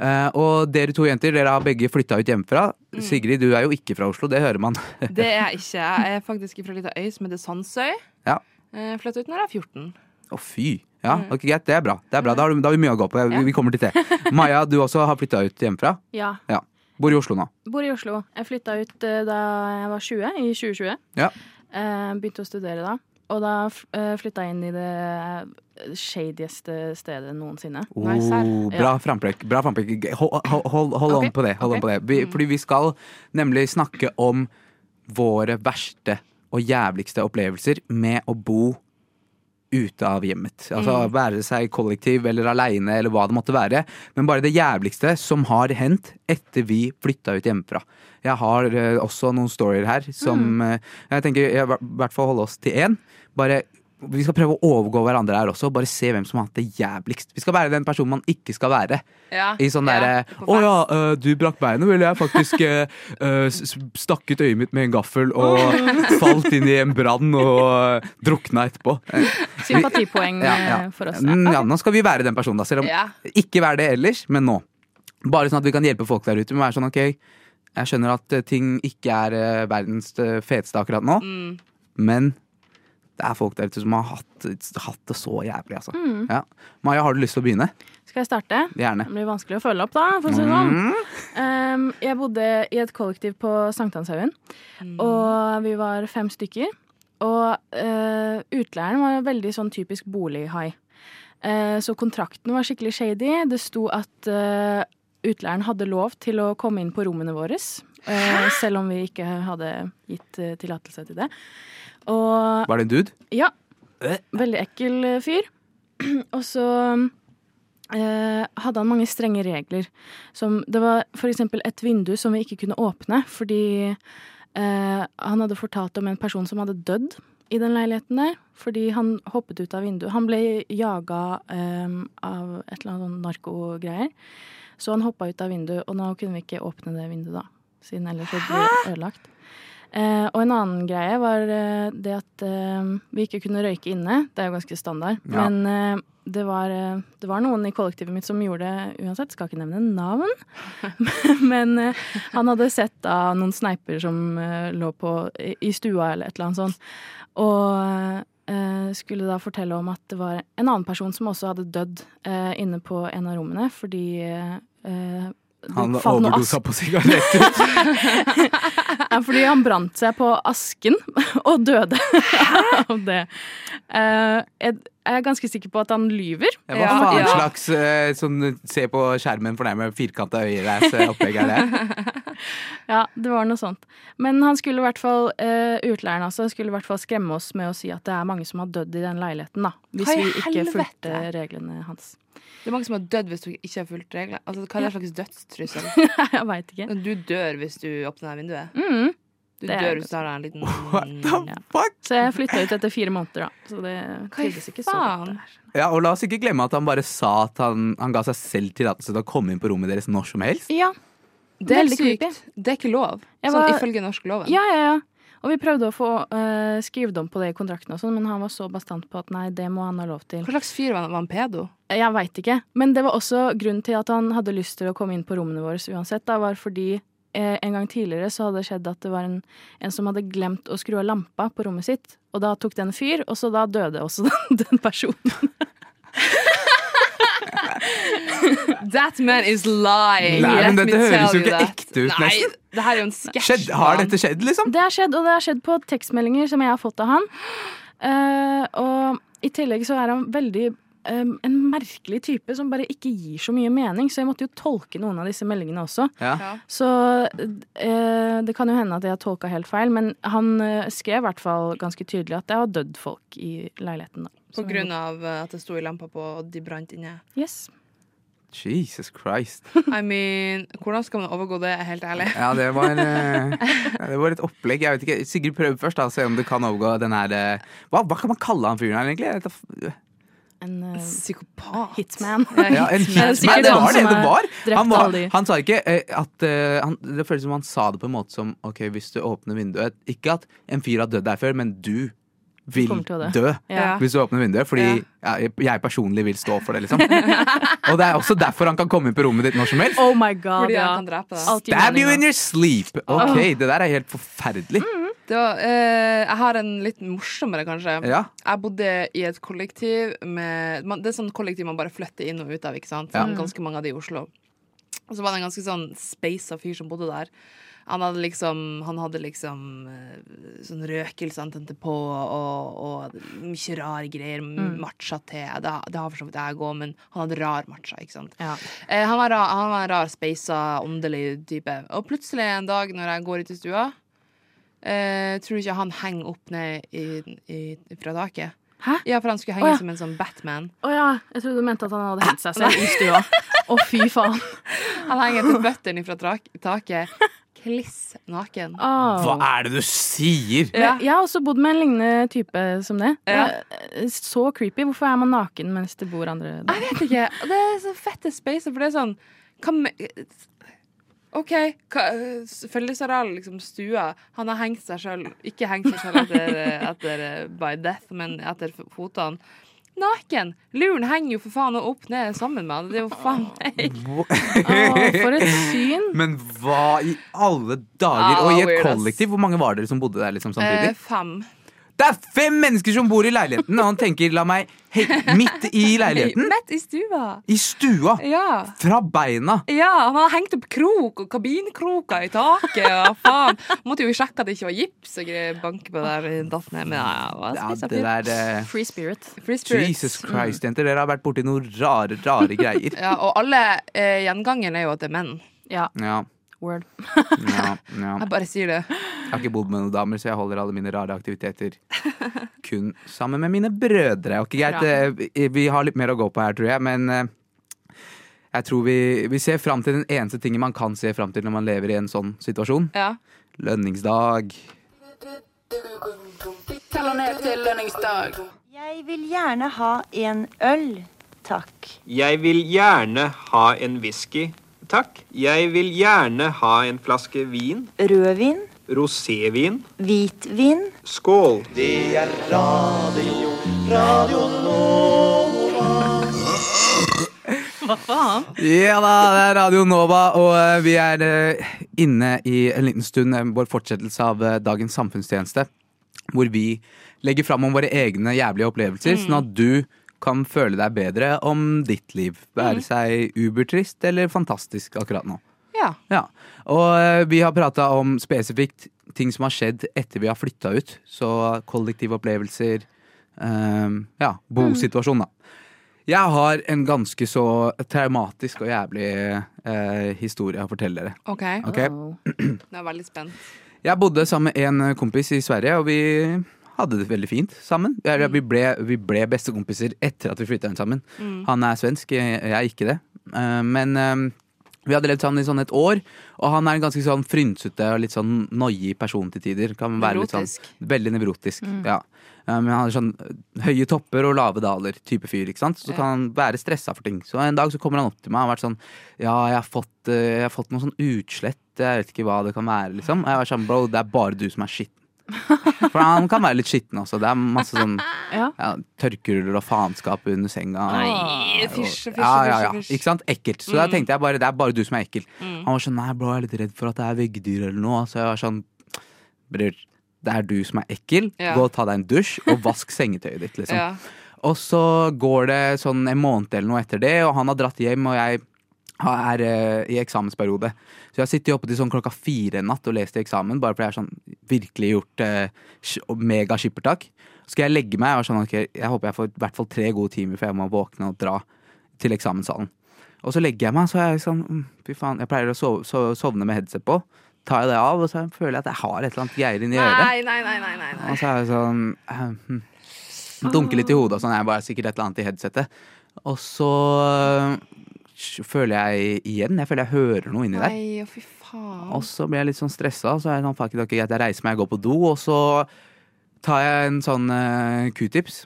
Eh, og dere to jenter, dere har begge flytta ut hjemmefra. Sigrid, du er jo ikke fra Oslo, det hører man. Det er jeg ikke. Jeg er faktisk fra ei lita øy som heter Sandsøy. Ja. Eh, Flytta ut når jeg er 14. Å, fy. Ja, ok, greit. Det er bra. Det er bra. Da, har du, da har vi mye å gå på. Vi, kommer til det. Maja, du også har flytta ut hjemmefra. ja. Ja. Bor i Oslo nå. Bor i Oslo. Jeg flytta ut eh, da jeg var 20, i 2020. Ja. Eh, begynte å studere da. Og da uh, flytta jeg inn i det eh, shadieste stedet noensinne. Oh, bra framprekk. Bra framprekk. Hold, hold, hold, hold Ok, on på det. Hold okay. på det. Vi, fordi vi skal nemlig snakke om våre verste og jævligste opplevelser med å bo ute av hjemmet. Altså Være seg kollektiv eller aleine eller hva det måtte være. Men bare det jævligste som har hendt etter vi flytta ut hjemmefra. Jeg har uh, også noen storyer her som uh, Jeg tenker i hvert fall holde oss til én. Bare vi skal prøve å overgå hverandre her også. Bare se hvem som har hatt det jævligst. Vi skal være den personen man ikke skal være. Ja. I sånn derre på Å ja, øh, du brakk beinet. Vel, jeg faktisk øh, ut øyet mitt med en gaffel og falt inn i en brann og øh, drukna etterpå. Sympatipoeng Ja, eh, for oss. Mm, ja, nå skal vi være den personen, da. Selv om ikke være det ellers, men nå. Bare sånn at vi kan hjelpe folk der ute med å være sånn ok, jeg skjønner at ting ikke er verdens feteste akkurat nå, Mm. men det er folk der ute som har hatt, hatt det så jævlig, altså. Mm. Ja. Maja, har du lyst til å begynne? Skal jeg starte? Gjerne. Det blir vanskelig å følge opp, da. For å si det sånn. Mm. Um, jeg bodde i et kollektiv på Sankthanshaugen, og vi var fem stykker. Og uh, utleieren var veldig sånn typisk bolighai. Uh, så kontrakten var skikkelig shady. Det sto at uh, utleieren hadde lov til å komme inn på rommene våre, selv om vi ikke hadde gitt eh, tillatelse til det. Og Var det en dude? ja. Veldig ekkel eh, fyr. Og så eh, hadde han mange strenge regler. Som, det var for eksempel et vindu som vi ikke kunne åpne fordi eh, han hadde fortalt om en person som hadde dødd i den leiligheten der. Fordi han hoppet ut av vinduet. Han ble jaga eh, av et eller annet sånn narkogreier. Så han hoppa ut av vinduet, og nå kunne vi ikke åpne det vinduet da. Siden ellers det ødelagt. Eh, og en annen greie var eh, det at eh, vi ikke kunne røyke inne. Det er jo ganske standard. Ja. Men eh, det, var, eh, det var noen i kollektivet mitt som gjorde det uansett. Skal ikke nevne navn. Men eh, han hadde sett da noen sneiper som eh, lå på, i, i stua eller et eller annet sånt. Og eh, skulle da fortelle om at det var en annen person som også hadde dødd eh, inne på en av rommene fordi Han overdosa på sigaretter. ja, fordi han brant seg på asken og døde av det. Uh, jeg er ganske sikker på at han lyver. Hva Ja, faen ja. slags uh, sånn se på skjermen for deg med firkanta øyereis-opplegg er det? Ja, det var noe sånt. Men han skulle i hvert fall, uh, utleieren altså, skulle i hvert fall skremme oss med å si at det er mange som har dødd i den leiligheten, da. Hvis Hva vi ikke helvete? fulgte reglene hans. Det er mange som har dødd hvis du ikke har fulgt reglene. Altså, hva er det slags dødstrussel? jeg veit ikke. Du dør hvis du åpner det vinduet. Mm. Du Det dør hvis du har en liten What the Ja. fuck? Så jeg flytta ut etter fire måneder, da. Så det trivdes ikke så godt der. Ja, og la oss ikke glemme at han bare sa at han, han ga seg selv tillatelse til å komme inn på rommet deres når som helst. Ja, Det er Veldig sykt. creepy. Det er ikke lov, sånn var- ifølge norsk loven. ja, ja. ja. Og vi prøvde å få uh, skrevet om på det i kontrakten, og sånn, men han var så bastant på at nei, det må han ha lov til. Hva slags fyr var han? Var han pedo? Jeg veit ikke. Men det var også grunnen til at han hadde lyst til å komme inn på rommene våre uansett. Da, var fordi eh, en gang tidligere så hadde det skjedd at det var en, en som hadde glemt å skru av lampa på rommet sitt. Og da tok den fyr, og så da døde også den personen. That man is lying. Nei, men dette høres jo ikke that. ekte ut, Nei, nesten. det her er jo en sketsj. Har dette skjedd, liksom? Det har skjedd, og det har skjedd på tekstmeldinger som jeg har fått av han. Uh, og i tillegg så er han veldig eh, en merkelig type som bare ikke gir så mye mening, så jeg måtte jo tolke noen av disse meldingene også. Ja. Ja. Så uh, det kan jo hende at jeg har tolka helt feil, men han uh, skrev i hvert fall ganske tydelig at det har dødd folk i leiligheten. Da. På grunn av uh, at det sto i lampa på, og de brant inne. Yes. Jesus Christ. I mean, hvordan skal man overgå det, helt ærlig? Ja, det var, eh, det var et opplegg. Jeg vet ikke. Sigrid, prøv først, da. Se om du kan overgå den her eh, hva, hva kan man kalle han fyren her, egentlig? En uh, Psykopat. hitman. Ja, en hitman. sikkert Det var det det var. Han, var, han sa ikke eh, at uh, han, Det føles som han sa det på en måte som OK, hvis du åpner vinduet Ikke at en fyr har dødd der før, men du vil dø. Ja. Hvis du åpner vinduet, fordi ja, jeg- jeg personlig vil stå for det, liksom. Og det er også derfor han kan komme inn på rommet ditt når som helst. Oh my god, Fordi ja. han kan drepe deg. Stab you in your sleep! OK, det der er helt forferdelig. Det var, eh, jeg har en litt morsommere, kanskje. Ja. Jeg bodde i et kollektiv med man, Det er sånn kollektiv man bare flytter inn og ut av, ikke sant? Ja. Sånn, Ganske mange av de i Oslo. Og så var det en ganske sånn speisa fyr som bodde der. Han hadde liksom, han hadde liksom eh, sånn røkelse han tente på, og, og mye rare greier. Matcha-te. Det, det har for så vidt jeg òg, men han hadde rar matcha, ikke sant. Ja. Eh, han, var, han var en rar, speisa, åndelig type. Og plutselig en dag når jeg går ut i stua, eh, tror du ikke han henger opp ned i, i, fra taket? Hæ? Ja, for han skulle henge oh, ja. som en sånn Batman. Å ja, jeg trodde du mente at han hadde hengt seg selv i stua. Å, fy faen. Han henger til føttene fra taket, kliss naken. Hva er det du sier? Ja. Jeg har også bodd med en lignende type som det. Ja. Eh, Så creepy. Hvorfor er man naken mens det bor andre der? Jeg vet ikke. Det er så fette space, for det er sånn hva me OK, hva, fellesareal, liksom stua. Han har hengt seg sjøl Ikke hengt seg sjøl etter, etter eh, by death, men etter fotene. Naken! Luren henger jo for faen opp ned sammen med han. Det er jo faen meg Åh, for et syn. Men hva i alle dager? Ah, Og i et kollektiv, hvor mange var dere som bodde der liksom eh, samtidig? Fem. Det er fem mennesker som bor i leiligheten, og han tenker la meg hei, midt i leiligheten, Midt i stua. i stua, Ja. fra beina. Ja, han har hengt opp krok og kabinkroker i taket. Og faen. Måtte jo sjekke at det ikke var gips og banke på der. Datt ned. Men ja, ja, det der eh, Free spirit. Free spirit. Jesus Christ, jenter, dere har vært borti noen rare, rare greier. Ja, og alle eh, gjengangeren er jo at det er menn. Ja, Ja, word. ja, ja. Jeg bare sier det. Jeg har ikke bodd med noen damer, så jeg holder alle mine rare aktiviteter kun sammen med mine brødre. Ok, greit, eh, Vi har litt mer å gå på her, tror jeg, men eh, jeg tror vi, vi ser fram til den eneste tingen man kan se fram til når man lever i en sånn situasjon. Ja. Lønningsdag. Jeg vil gjerne ha en øl, takk. Jeg vil gjerne ha en whisky, takk. Jeg vil gjerne ha en flaske vin. Rødvin, Rosévin. hvitvin, Skål. Det er Radio Nova. Hva faen? Ja da, det er Radio Nova, og eh, vi er eh, inne i en liten stund vår fortsettelse av eh, dagens samfunnstjeneste. Hvor vi legger fram om våre egne jævlige opplevelser, sånn at du kan føle deg bedre om ditt liv. Være seg ubertrist eller fantastisk akkurat nå. ja. Ja, og eh, vi har prata om spesifikt ting som har skjedd etter vi har flytta ut. Så kollektive opplevelser. eh, ja, bosituasjon, da. Jeg har en ganske så traumatisk og jævlig uh, historie å fortelle dere. OK. okay. Oh. Nå er veldig spent. Jeg bodde sammen med en kompis i Sverige, og vi hadde det veldig fint sammen. Vi ble, vi ble bestekompiser etter at vi flytta inn sammen. Han er svensk, jeg er ikke det. Eh, Men eh, Vi hadde levd sammen i sånn et år, og han er en ganske sånn frynsete og litt sånn noiig person til tider. Kan være litt sånn, veldig nevrotisk. Mm. Ja. Eh, Men han har sånn høye topper og lave daler type fyr. ikke sant? Så kan han være stressa for ting. Så en dag så kommer han opp til meg og har vært sånn Ja, jeg har fått, jeg har fått noe sånn utslett. Jeg vet ikke hva det kan være, liksom. Jeg var sånn, bro, det er bare du som er skitten. For han kan være litt skitten også. Det er masse sånn Ja. ja, tørkeruller og faenskap under senga. Nei, fysj, fysj, ja, fysj. Ikke sant? Ekkelt. Så da Mm. tenkte jeg bare det er bare du som er ekkel. Mm. Han var sånn nei, bro, jeg er litt redd for at det er veggdyr eller noe. Så jeg var sånn bror, det er du som er ekkel. Gå og ta deg en dusj, og vask sengetøyet ditt, liksom. Og så går det sånn en måned eller noe etter det, og han har dratt hjem, og jeg er eh, i eksamensperiode. Så jeg har sittet oppe til sånn klokka fire en natt og lest i eksamen, bare fordi jeg har sånn virkelig gjort uh, sk- mega skippertak. Så skal jeg legge meg, og sånn, okay, jeg håper jeg får i hvert fall tre gode timer før jeg må våkne og dra til eksamenssalen. Og så legger jeg meg, så er jeg sånn mm, Fy faen, jeg pleier å sove, so- sovne med headset på. Tar jeg det av, og så føler jeg at jeg har et eller annet greier inni øret. Nei, nei, nei, nei, nei. Og så er jeg sånn uh, hm. Dunker litt i hodet og sånn. Jeg er bare sikkert et eller annet i headsetet. Og så føler jeg igjen Jeg føler jeg hører noe inni der. Nei, fy faen. Og så blir jeg litt sånn stressa, og så er jeg sånn fuck it, ok, greit, jeg reiser meg, jeg går på do, og så tar jeg en sånn uh, q-tips.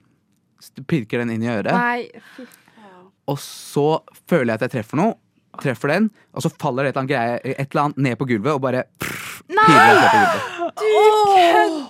Pirker den inn i øret. Nei, fy faen. Og så føler jeg at jeg treffer noe. Treffer den, og så faller det et eller annet, greie, et eller annet ned på gulvet og bare pff, piler det ned på gulvet.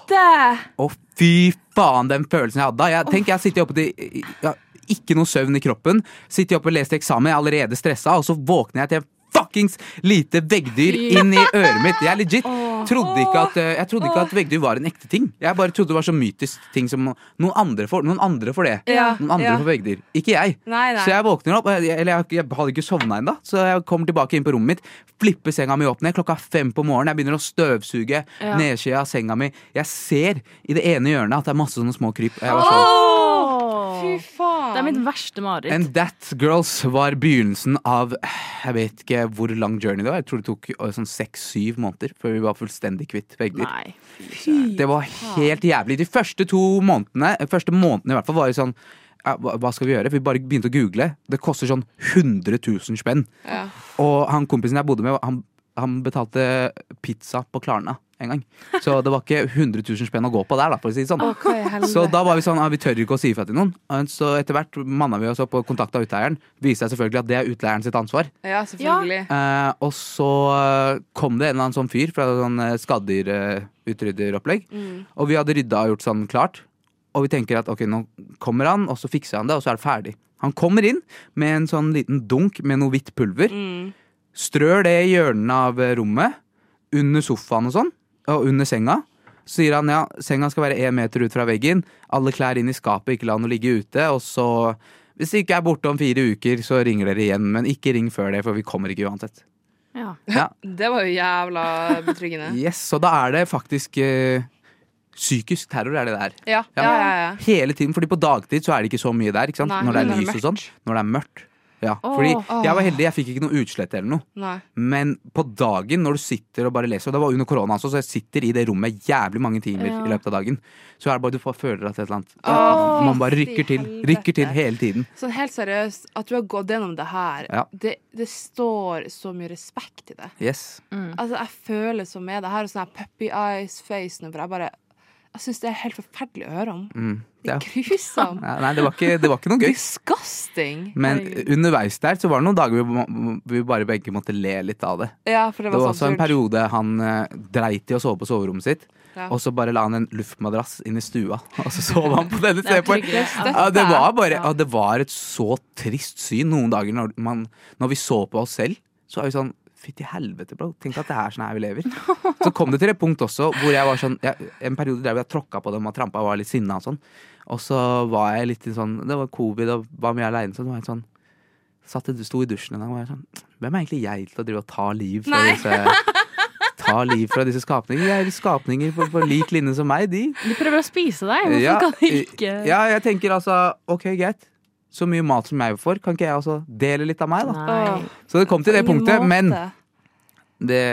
kødde! Å, fy faen, den følelsen jeg hadde da. Jeg, tenk, jeg sitter oppe til ja, Ikke noe søvn i kroppen. Sitter oppe og leser eksamen, jeg er allerede stressa, og så våkner jeg til fuckings lite veggdyr inn i øret mitt. Jeg legit trodde ikke at, eh, jeg trodde ikke at veggdyr var en ekte ting. Jeg bare trodde det var så mytisk ting som noen andre får. Noen andre får det. Ja, Noen andre ja. får veggdyr. Ikke jeg. Nei, nei. Så jeg våkner opp, eller jeg, jeg hadde ikke sovna ennå, så jeg kommer tilbake inn på rommet mitt, flipper senga mi opp ned klokka fem på morgenen, jeg begynner å støvsuge Ja. nedsida av senga mi. Jeg ser i det ene hjørnet at det er masse sånne små kryp. Og jeg var sånn, Fy faen. Det er mitt verste mareritt. And that, girls, var begynnelsen av Jeg vet ikke hvor lang journey det var. Jeg tror det tok sånn seks-syv måneder før vi var fullstendig kvitt begge Nei. Det var helt jævlig. De første to månedene, første månedene i hvert fall, var jo sånn hva hva skal vi gjøre? Vi bare begynte å google. Det koster sånn 100 000 spenn. Ja. Og han kompisen jeg bodde med, han, han betalte pizza på Klarna en gang. Så det var ikke 100 000 spenn å gå på der, da, for å si det sånn. Helvete? Så da var vi sånn, ah, vi tør ikke å si ifra til noen. Så etter hvert manna vi oss opp og kontakta utleieren. Viste seg selvfølgelig at det er utleieren sitt ansvar. Ja, selvfølgelig. Eh, og så kom det en eller annen sånn fyr fra sånn eh, skadedyrutrydderopplegg. Mm. Og vi hadde rydda og gjort sånn klart. Og vi tenker at ok, nå kommer han, og så fikser han det, og så er det ferdig. Han kommer inn med en sånn liten dunk med noe hvitt pulver. Mm. Strør det i hjørnene av eh, rommet. Under sofaen og sånn. Og under senga. Så sier han ja, senga skal være én meter ut fra veggen. Alle klær inn i skapet, ikke la noe ligge ute. Og så, hvis det ikke er borte om fire uker, så ringer dere igjen. Men ikke ring før det, for vi kommer ikke uansett. Ja. Ja. Det var jo jævla betryggende. Yes, Så da er det faktisk eh, psykisk terror, er det det er. Ja, ja, ja. ja. Hele tiden, fordi på dagtid så er det ikke så mye der. ikke sant? Nei, når det er lys og sånn. Når det er mørkt. Ja, fordi jeg var heldig, jeg fikk ikke noe utslett eller noe. Nei. Men på dagen når du sitter og bare leser, og det var under korona også, så jeg sitter i det rommet jævlig mange timer Ja. i løpet av dagen, så er det bare du får føler at et eller annet Åh, Man bare rykker til. Rykker til hele tiden. Sånn helt seriøst, at du har gått gjennom det her, Ja. det, det står så mye respekt i det. Yes. Altså, jeg føler så med det her, og sånn her puppy eyes-face nå, for jeg bare Jeg syns det er helt forferdelig å høre om. Mm. Det Ja. er grusomt. Ja, Nei, det var, ikke, det var ikke noe gøy. Disgusting. Men underveis der så var det noen dager vi, må- vi bare begge måtte le litt av det. Ja, for det Det var, var også en periode han eh, dreit i å sove på soverommet sitt. Ja. Og så bare la han en luftmadrass inn i stua, og så sov han på denne Det er istedenfor. Ja, det var bare Ja. Det var et så trist syn noen dager når, man, når vi så på oss selv. Så var vi sånn Fytti helvete, bro. Tenk at det er sånn her vi lever. Så kom det til et punkt også hvor jeg var sånn jeg, En periode der jeg tråkka på dem og trampa og var litt sinna og sånn. Og så var jeg litt sånn Det var covid og var mye aleine, så det var jeg sånn Satt, sto i dusjen en gang og var sånn Hvem er egentlig jeg til å drive og ta liv fra disse Ta liv fra disse skapninger? det er skapninger på, på lik linje som meg, de. De prøver å spise deg. Hvorfor Ja, kan de ikke Ja, jeg tenker altså Ok, greit. Så mye mat som jeg får, kan ikke jeg også dele litt av meg, da? Nei. Så det kom til det punktet, måte. men det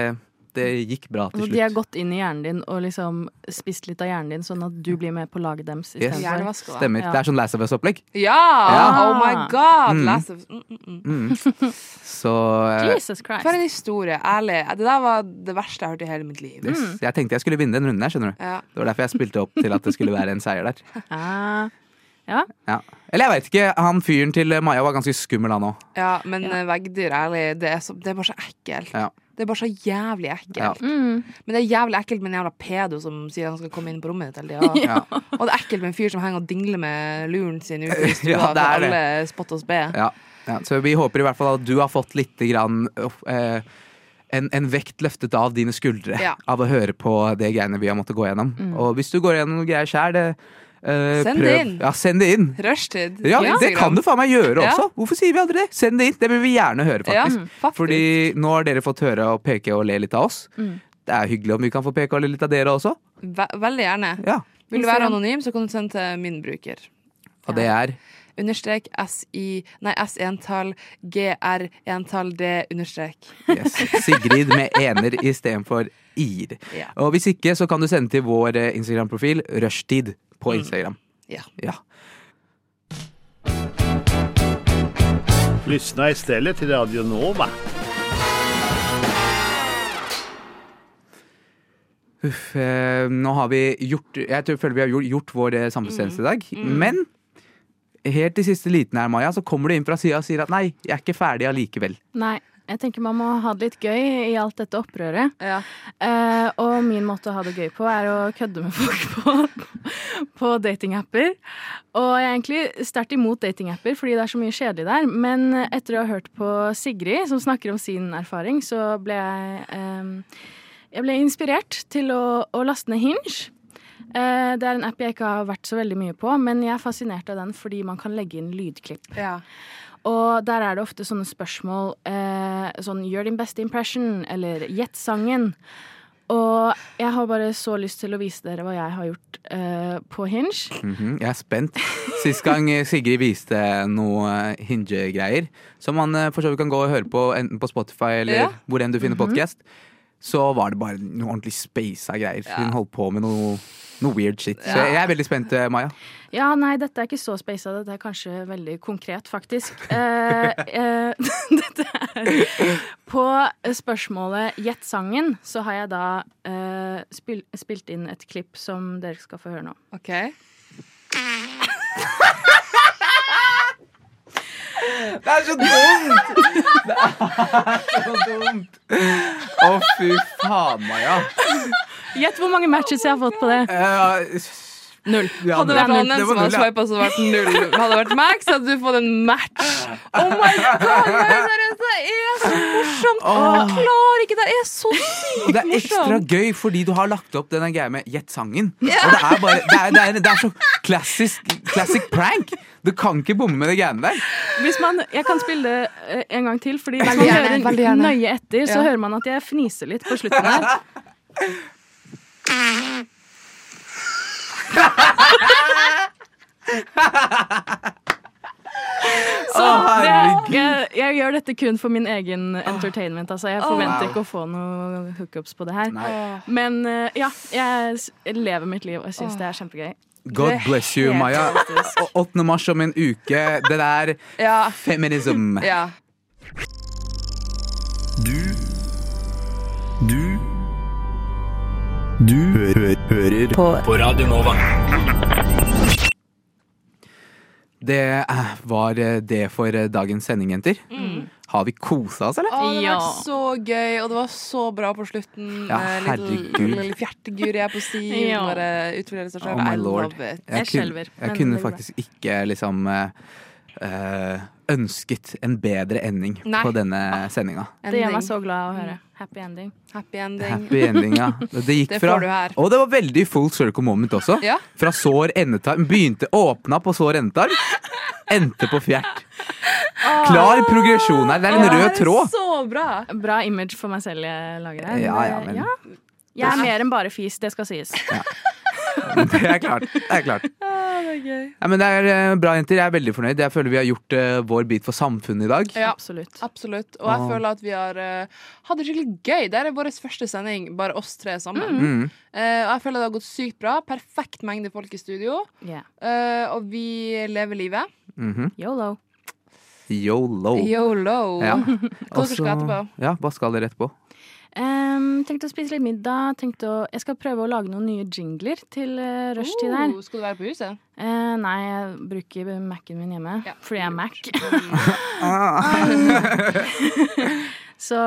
det gikk bra til Altså, slutt. de har gått inn i hjernen din og liksom spist litt av hjernen din, sånn at du blir med på laget deres. Yes. istedenfor. Hjernevaska. Stemmer. Ja. Det er sånn Last of Us-opplegg. Ja! Ja. Oh my god! Mm. Last of- mm, mm, mm. Mm. Så eh, Jesus Christ. For en historie. Ærlig. Det der var det verste jeg har hørt i hele mitt liv. yes. Jeg tenkte jeg skulle vinne den runden her, skjønner du. Ja. Det var derfor jeg spilte opp til at det skulle være en seier der. Ah. Ja. Ja. Eller jeg veit ikke. Han fyren til Maja var ganske skummel, han òg. Ja, men ja. veggdyr, ærlig, det er, så, det er bare så ekkelt. Ja. Det er bare så jævlig ekkelt. Ja. Mm. Men det er jævlig ekkelt med en jævla pedo som sier han skal komme inn på rommet ditt hele tida. Ja. Og det er ekkelt med en fyr som henger og dingler med luren sin ute i stua Ja, det for er alle spott og spe. Ja. Ja. Så vi håper i hvert fall at du har fått litt grann, eh, en, en vekt løftet av dine skuldre Ja. av å høre på det greiene vi har måttet gå gjennom. Og hvis du går gjennom noen greier sjæl, eh, Send det inn. Ja, send det inn. Rushtid. Ja, Det kan du faen meg gjøre Ja. også. Hvorfor sier vi aldri det? Send det inn. Det vil vi gjerne høre, Ja, faktisk. faktisk. Fordi nå har dere fått høre og peke og le litt av oss. Det er hyggelig om vi kan få peke og le litt av dere også. Ve veldig gjerne. Ja. Vil du være anonym, så kan du sende til min bruker. Og det er Understrek SI Nei, S-entall GR entall D understrek. yes, Sigrid med ener istedenfor ir. Ja. Og hvis ikke, så kan du sende til vår eh, Instagram-profil Rushtid på Instagram. Ja. Ja. Lyssna istället till Radio Nova. Uff, eh, nå har vi gjort Jeg tror, føler vi har gjort, gjort vår eh, samfunnstjeneste i dag. Men helt i siste liten her, Maja, så kommer du inn fra sida og sier at nei, jeg er ikke ferdig allikevel. Nei. Jeg tenker man må ha det litt gøy i alt dette opprøret. Ja. Eh, og min måte å ha det gøy på er å kødde med folk på, på datingapper. Og jeg er egentlig sterkt imot datingapper fordi det er så mye kjedelig der. Men etter å ha hørt på Sigrid, som snakker om sin erfaring, så ble jeg eh, Jeg ble inspirert til å, å laste ned Hinge. Eh, det er en app jeg ikke har vært så veldig mye på, men jeg er fascinert av den fordi man kan legge inn lydklipp. Ja. Og der er det ofte sånne spørsmål eh, sånn 'gjør din beste impression', eller 'gjett sangen'. Og jeg har bare så lyst til å vise dere hva jeg har gjort eh, på Hinge. Mhm, jeg er spent. Sist gang eh, Sigrid viste noe eh, Hinge-greier, som man for så vidt kan gå og høre på enten på Spotify eller Ja. hvor enn du finner podcast, så var det bare noe ordentlig spasa greier. Hun holdt på med noe, noe weird shit. Så jeg er veldig spent, eh, Maja. Ja, nei, dette er ikke så spasa, dette er kanskje veldig konkret, faktisk. Eh, eh, dette er På spørsmålet 'gjett sangen' så har jeg da eh, spil, spilt inn et klipp som dere skal få høre nå. OK. Det er så dumt! Det er så dumt! Å, fy faen, Maja. Gjett hvor mange matches jeg har fått på det. Eh, Null. ja, Hadde det vært null. Anne Det som var hadde null, ja. swipa, så vært null. Hadde det vært Max, hadde du fått en match. Oh my god! Seriøst, det er så morsomt! Jeg klarer ikke det. Det er så sykt morsomt! det er ekstra gøy fordi du har lagt opp denne greia med gjett sangen. Og det er bare Det er, det er, det er så klassisk classic prank. Du kan ikke bomme med det greiene der. Hvis man, jeg kan spille det eh, en gang til, fordi hvis man gjerne, hører nøye etter, så Ja. hører man at jeg fniser litt på slutten her. Så Å, det, jeg, jeg gjør dette kun for min egen entertainment. Altså, jeg forventer Wow. ikke å få noe hookups på det her. Nei. Men eh, ja, jeg lever mitt liv, og jeg syns det er kjempegøy. God bless you, Maya. Og 8. mars om en uke. Det der Ja. feminism. ja. Du Du hø hø hører på. på Radio Nova. Det eh, var eh, det for eh, dagens sending, jenter. Har vi kosa oss, eller? Å, det har var så gøy, og det var så bra på slutten. Ja, herregud. lille fjertegur jeg på si. Ja. Bare utfordrer seg Oh selv. my lord. Jeg. Jeg Jeg kunne faktisk ikke liksom eh, eh, ønsket en bedre ending Nei. på denne sendinga. Det gjør meg så glad å høre. Happy ending. Happy ending. Happy ending, ja. Det gikk Det fra. Og det var veldig full circle moment også. Ja. Fra sår endetarm. Begynte åpna på sår endetarm, endte på fjert. Klar progresjon her. Det er en rød tråd. Så bra. Bra image for meg selv jeg lager her. Ja, ja, men, men- Jeg er mer enn bare fis, det skal sies. Det er klart. Det er klart. Ah, det men det er eh, bra, jenter. Jeg er veldig fornøyd. Jeg føler vi har gjort uh, vår bit for samfunnet i dag. Ja, Absolutt. absolutt. Og jeg Ah. føler at vi har uh, hatt det skikkelig gøy. Det er vår første sending, bare oss tre sammen. Mm. Uh, og jeg føler det har gått sykt bra. Perfekt mengde folk i studio. Yeah. Eh, og vi lever livet. Mhm. Yolo. Yolo. Yolo. Ja. Hva dere etterpå? Ja, hva skal dere etterpå? Um, tenkte å spise litt middag. Tenkte å, jeg skal prøve å lage noen nye jingler til uh, rushtid her. Uh, skal du være på huset? Uh, nei, jeg bruker Mac-en min hjemme Ja. fordi jeg er Mac. Ah. Så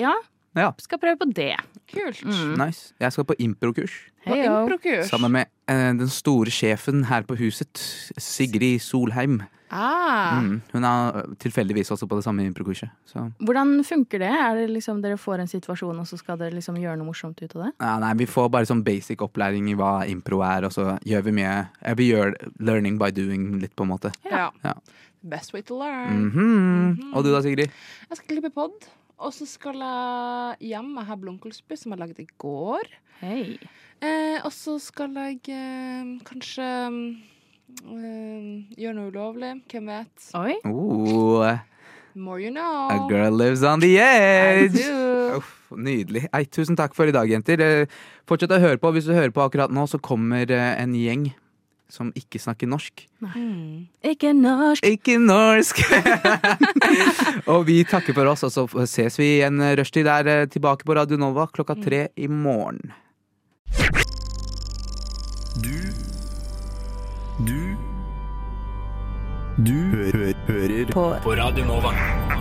ja, Ja, skal prøve på det. Kult. Mm. nice. Jeg skal på improkurs. Improkurs. Sammen med eh, den store sjefen her på huset, Sigrid Solheim. Ah. Mm. Hun er tilfeldigvis også på det samme improkurset. Så Hvordan funker det? Er det liksom Dere får en situasjon, og så skal dere liksom gjøre noe morsomt ut av det? ja, nei, vi får bare sånn basic opplæring i hva impro er, og så gjør vi mye Vi gjør learning by doing litt, på en måte. Ja. Ja. Best way to learn. Mhm. Og du da, Sigrid? Jeg skal klippe pod, og så skal jeg hjem. Jeg har blomkålsuppe som jeg lagde i går. Hei. Eh, og så skal jeg eh, kanskje eh, gjøre noe ulovlig. Hvem vet? Oi. Oh, More you know. a girl lives on the I edge. do. Uff, nydelig. Ei, tusen takk for i dag, jenter. Eh, Fortsett å høre på. Hvis du hører på akkurat nå, så kommer eh, en gjeng som ikke snakker norsk. Mm. Ikke norsk. Ikke norsk! og vi takker for oss, og så ses vi igjen. Rushtid er eh, tilbake på Radio Nova klokka tre i morgen. Du Du Du hø hører På på Radio Nova.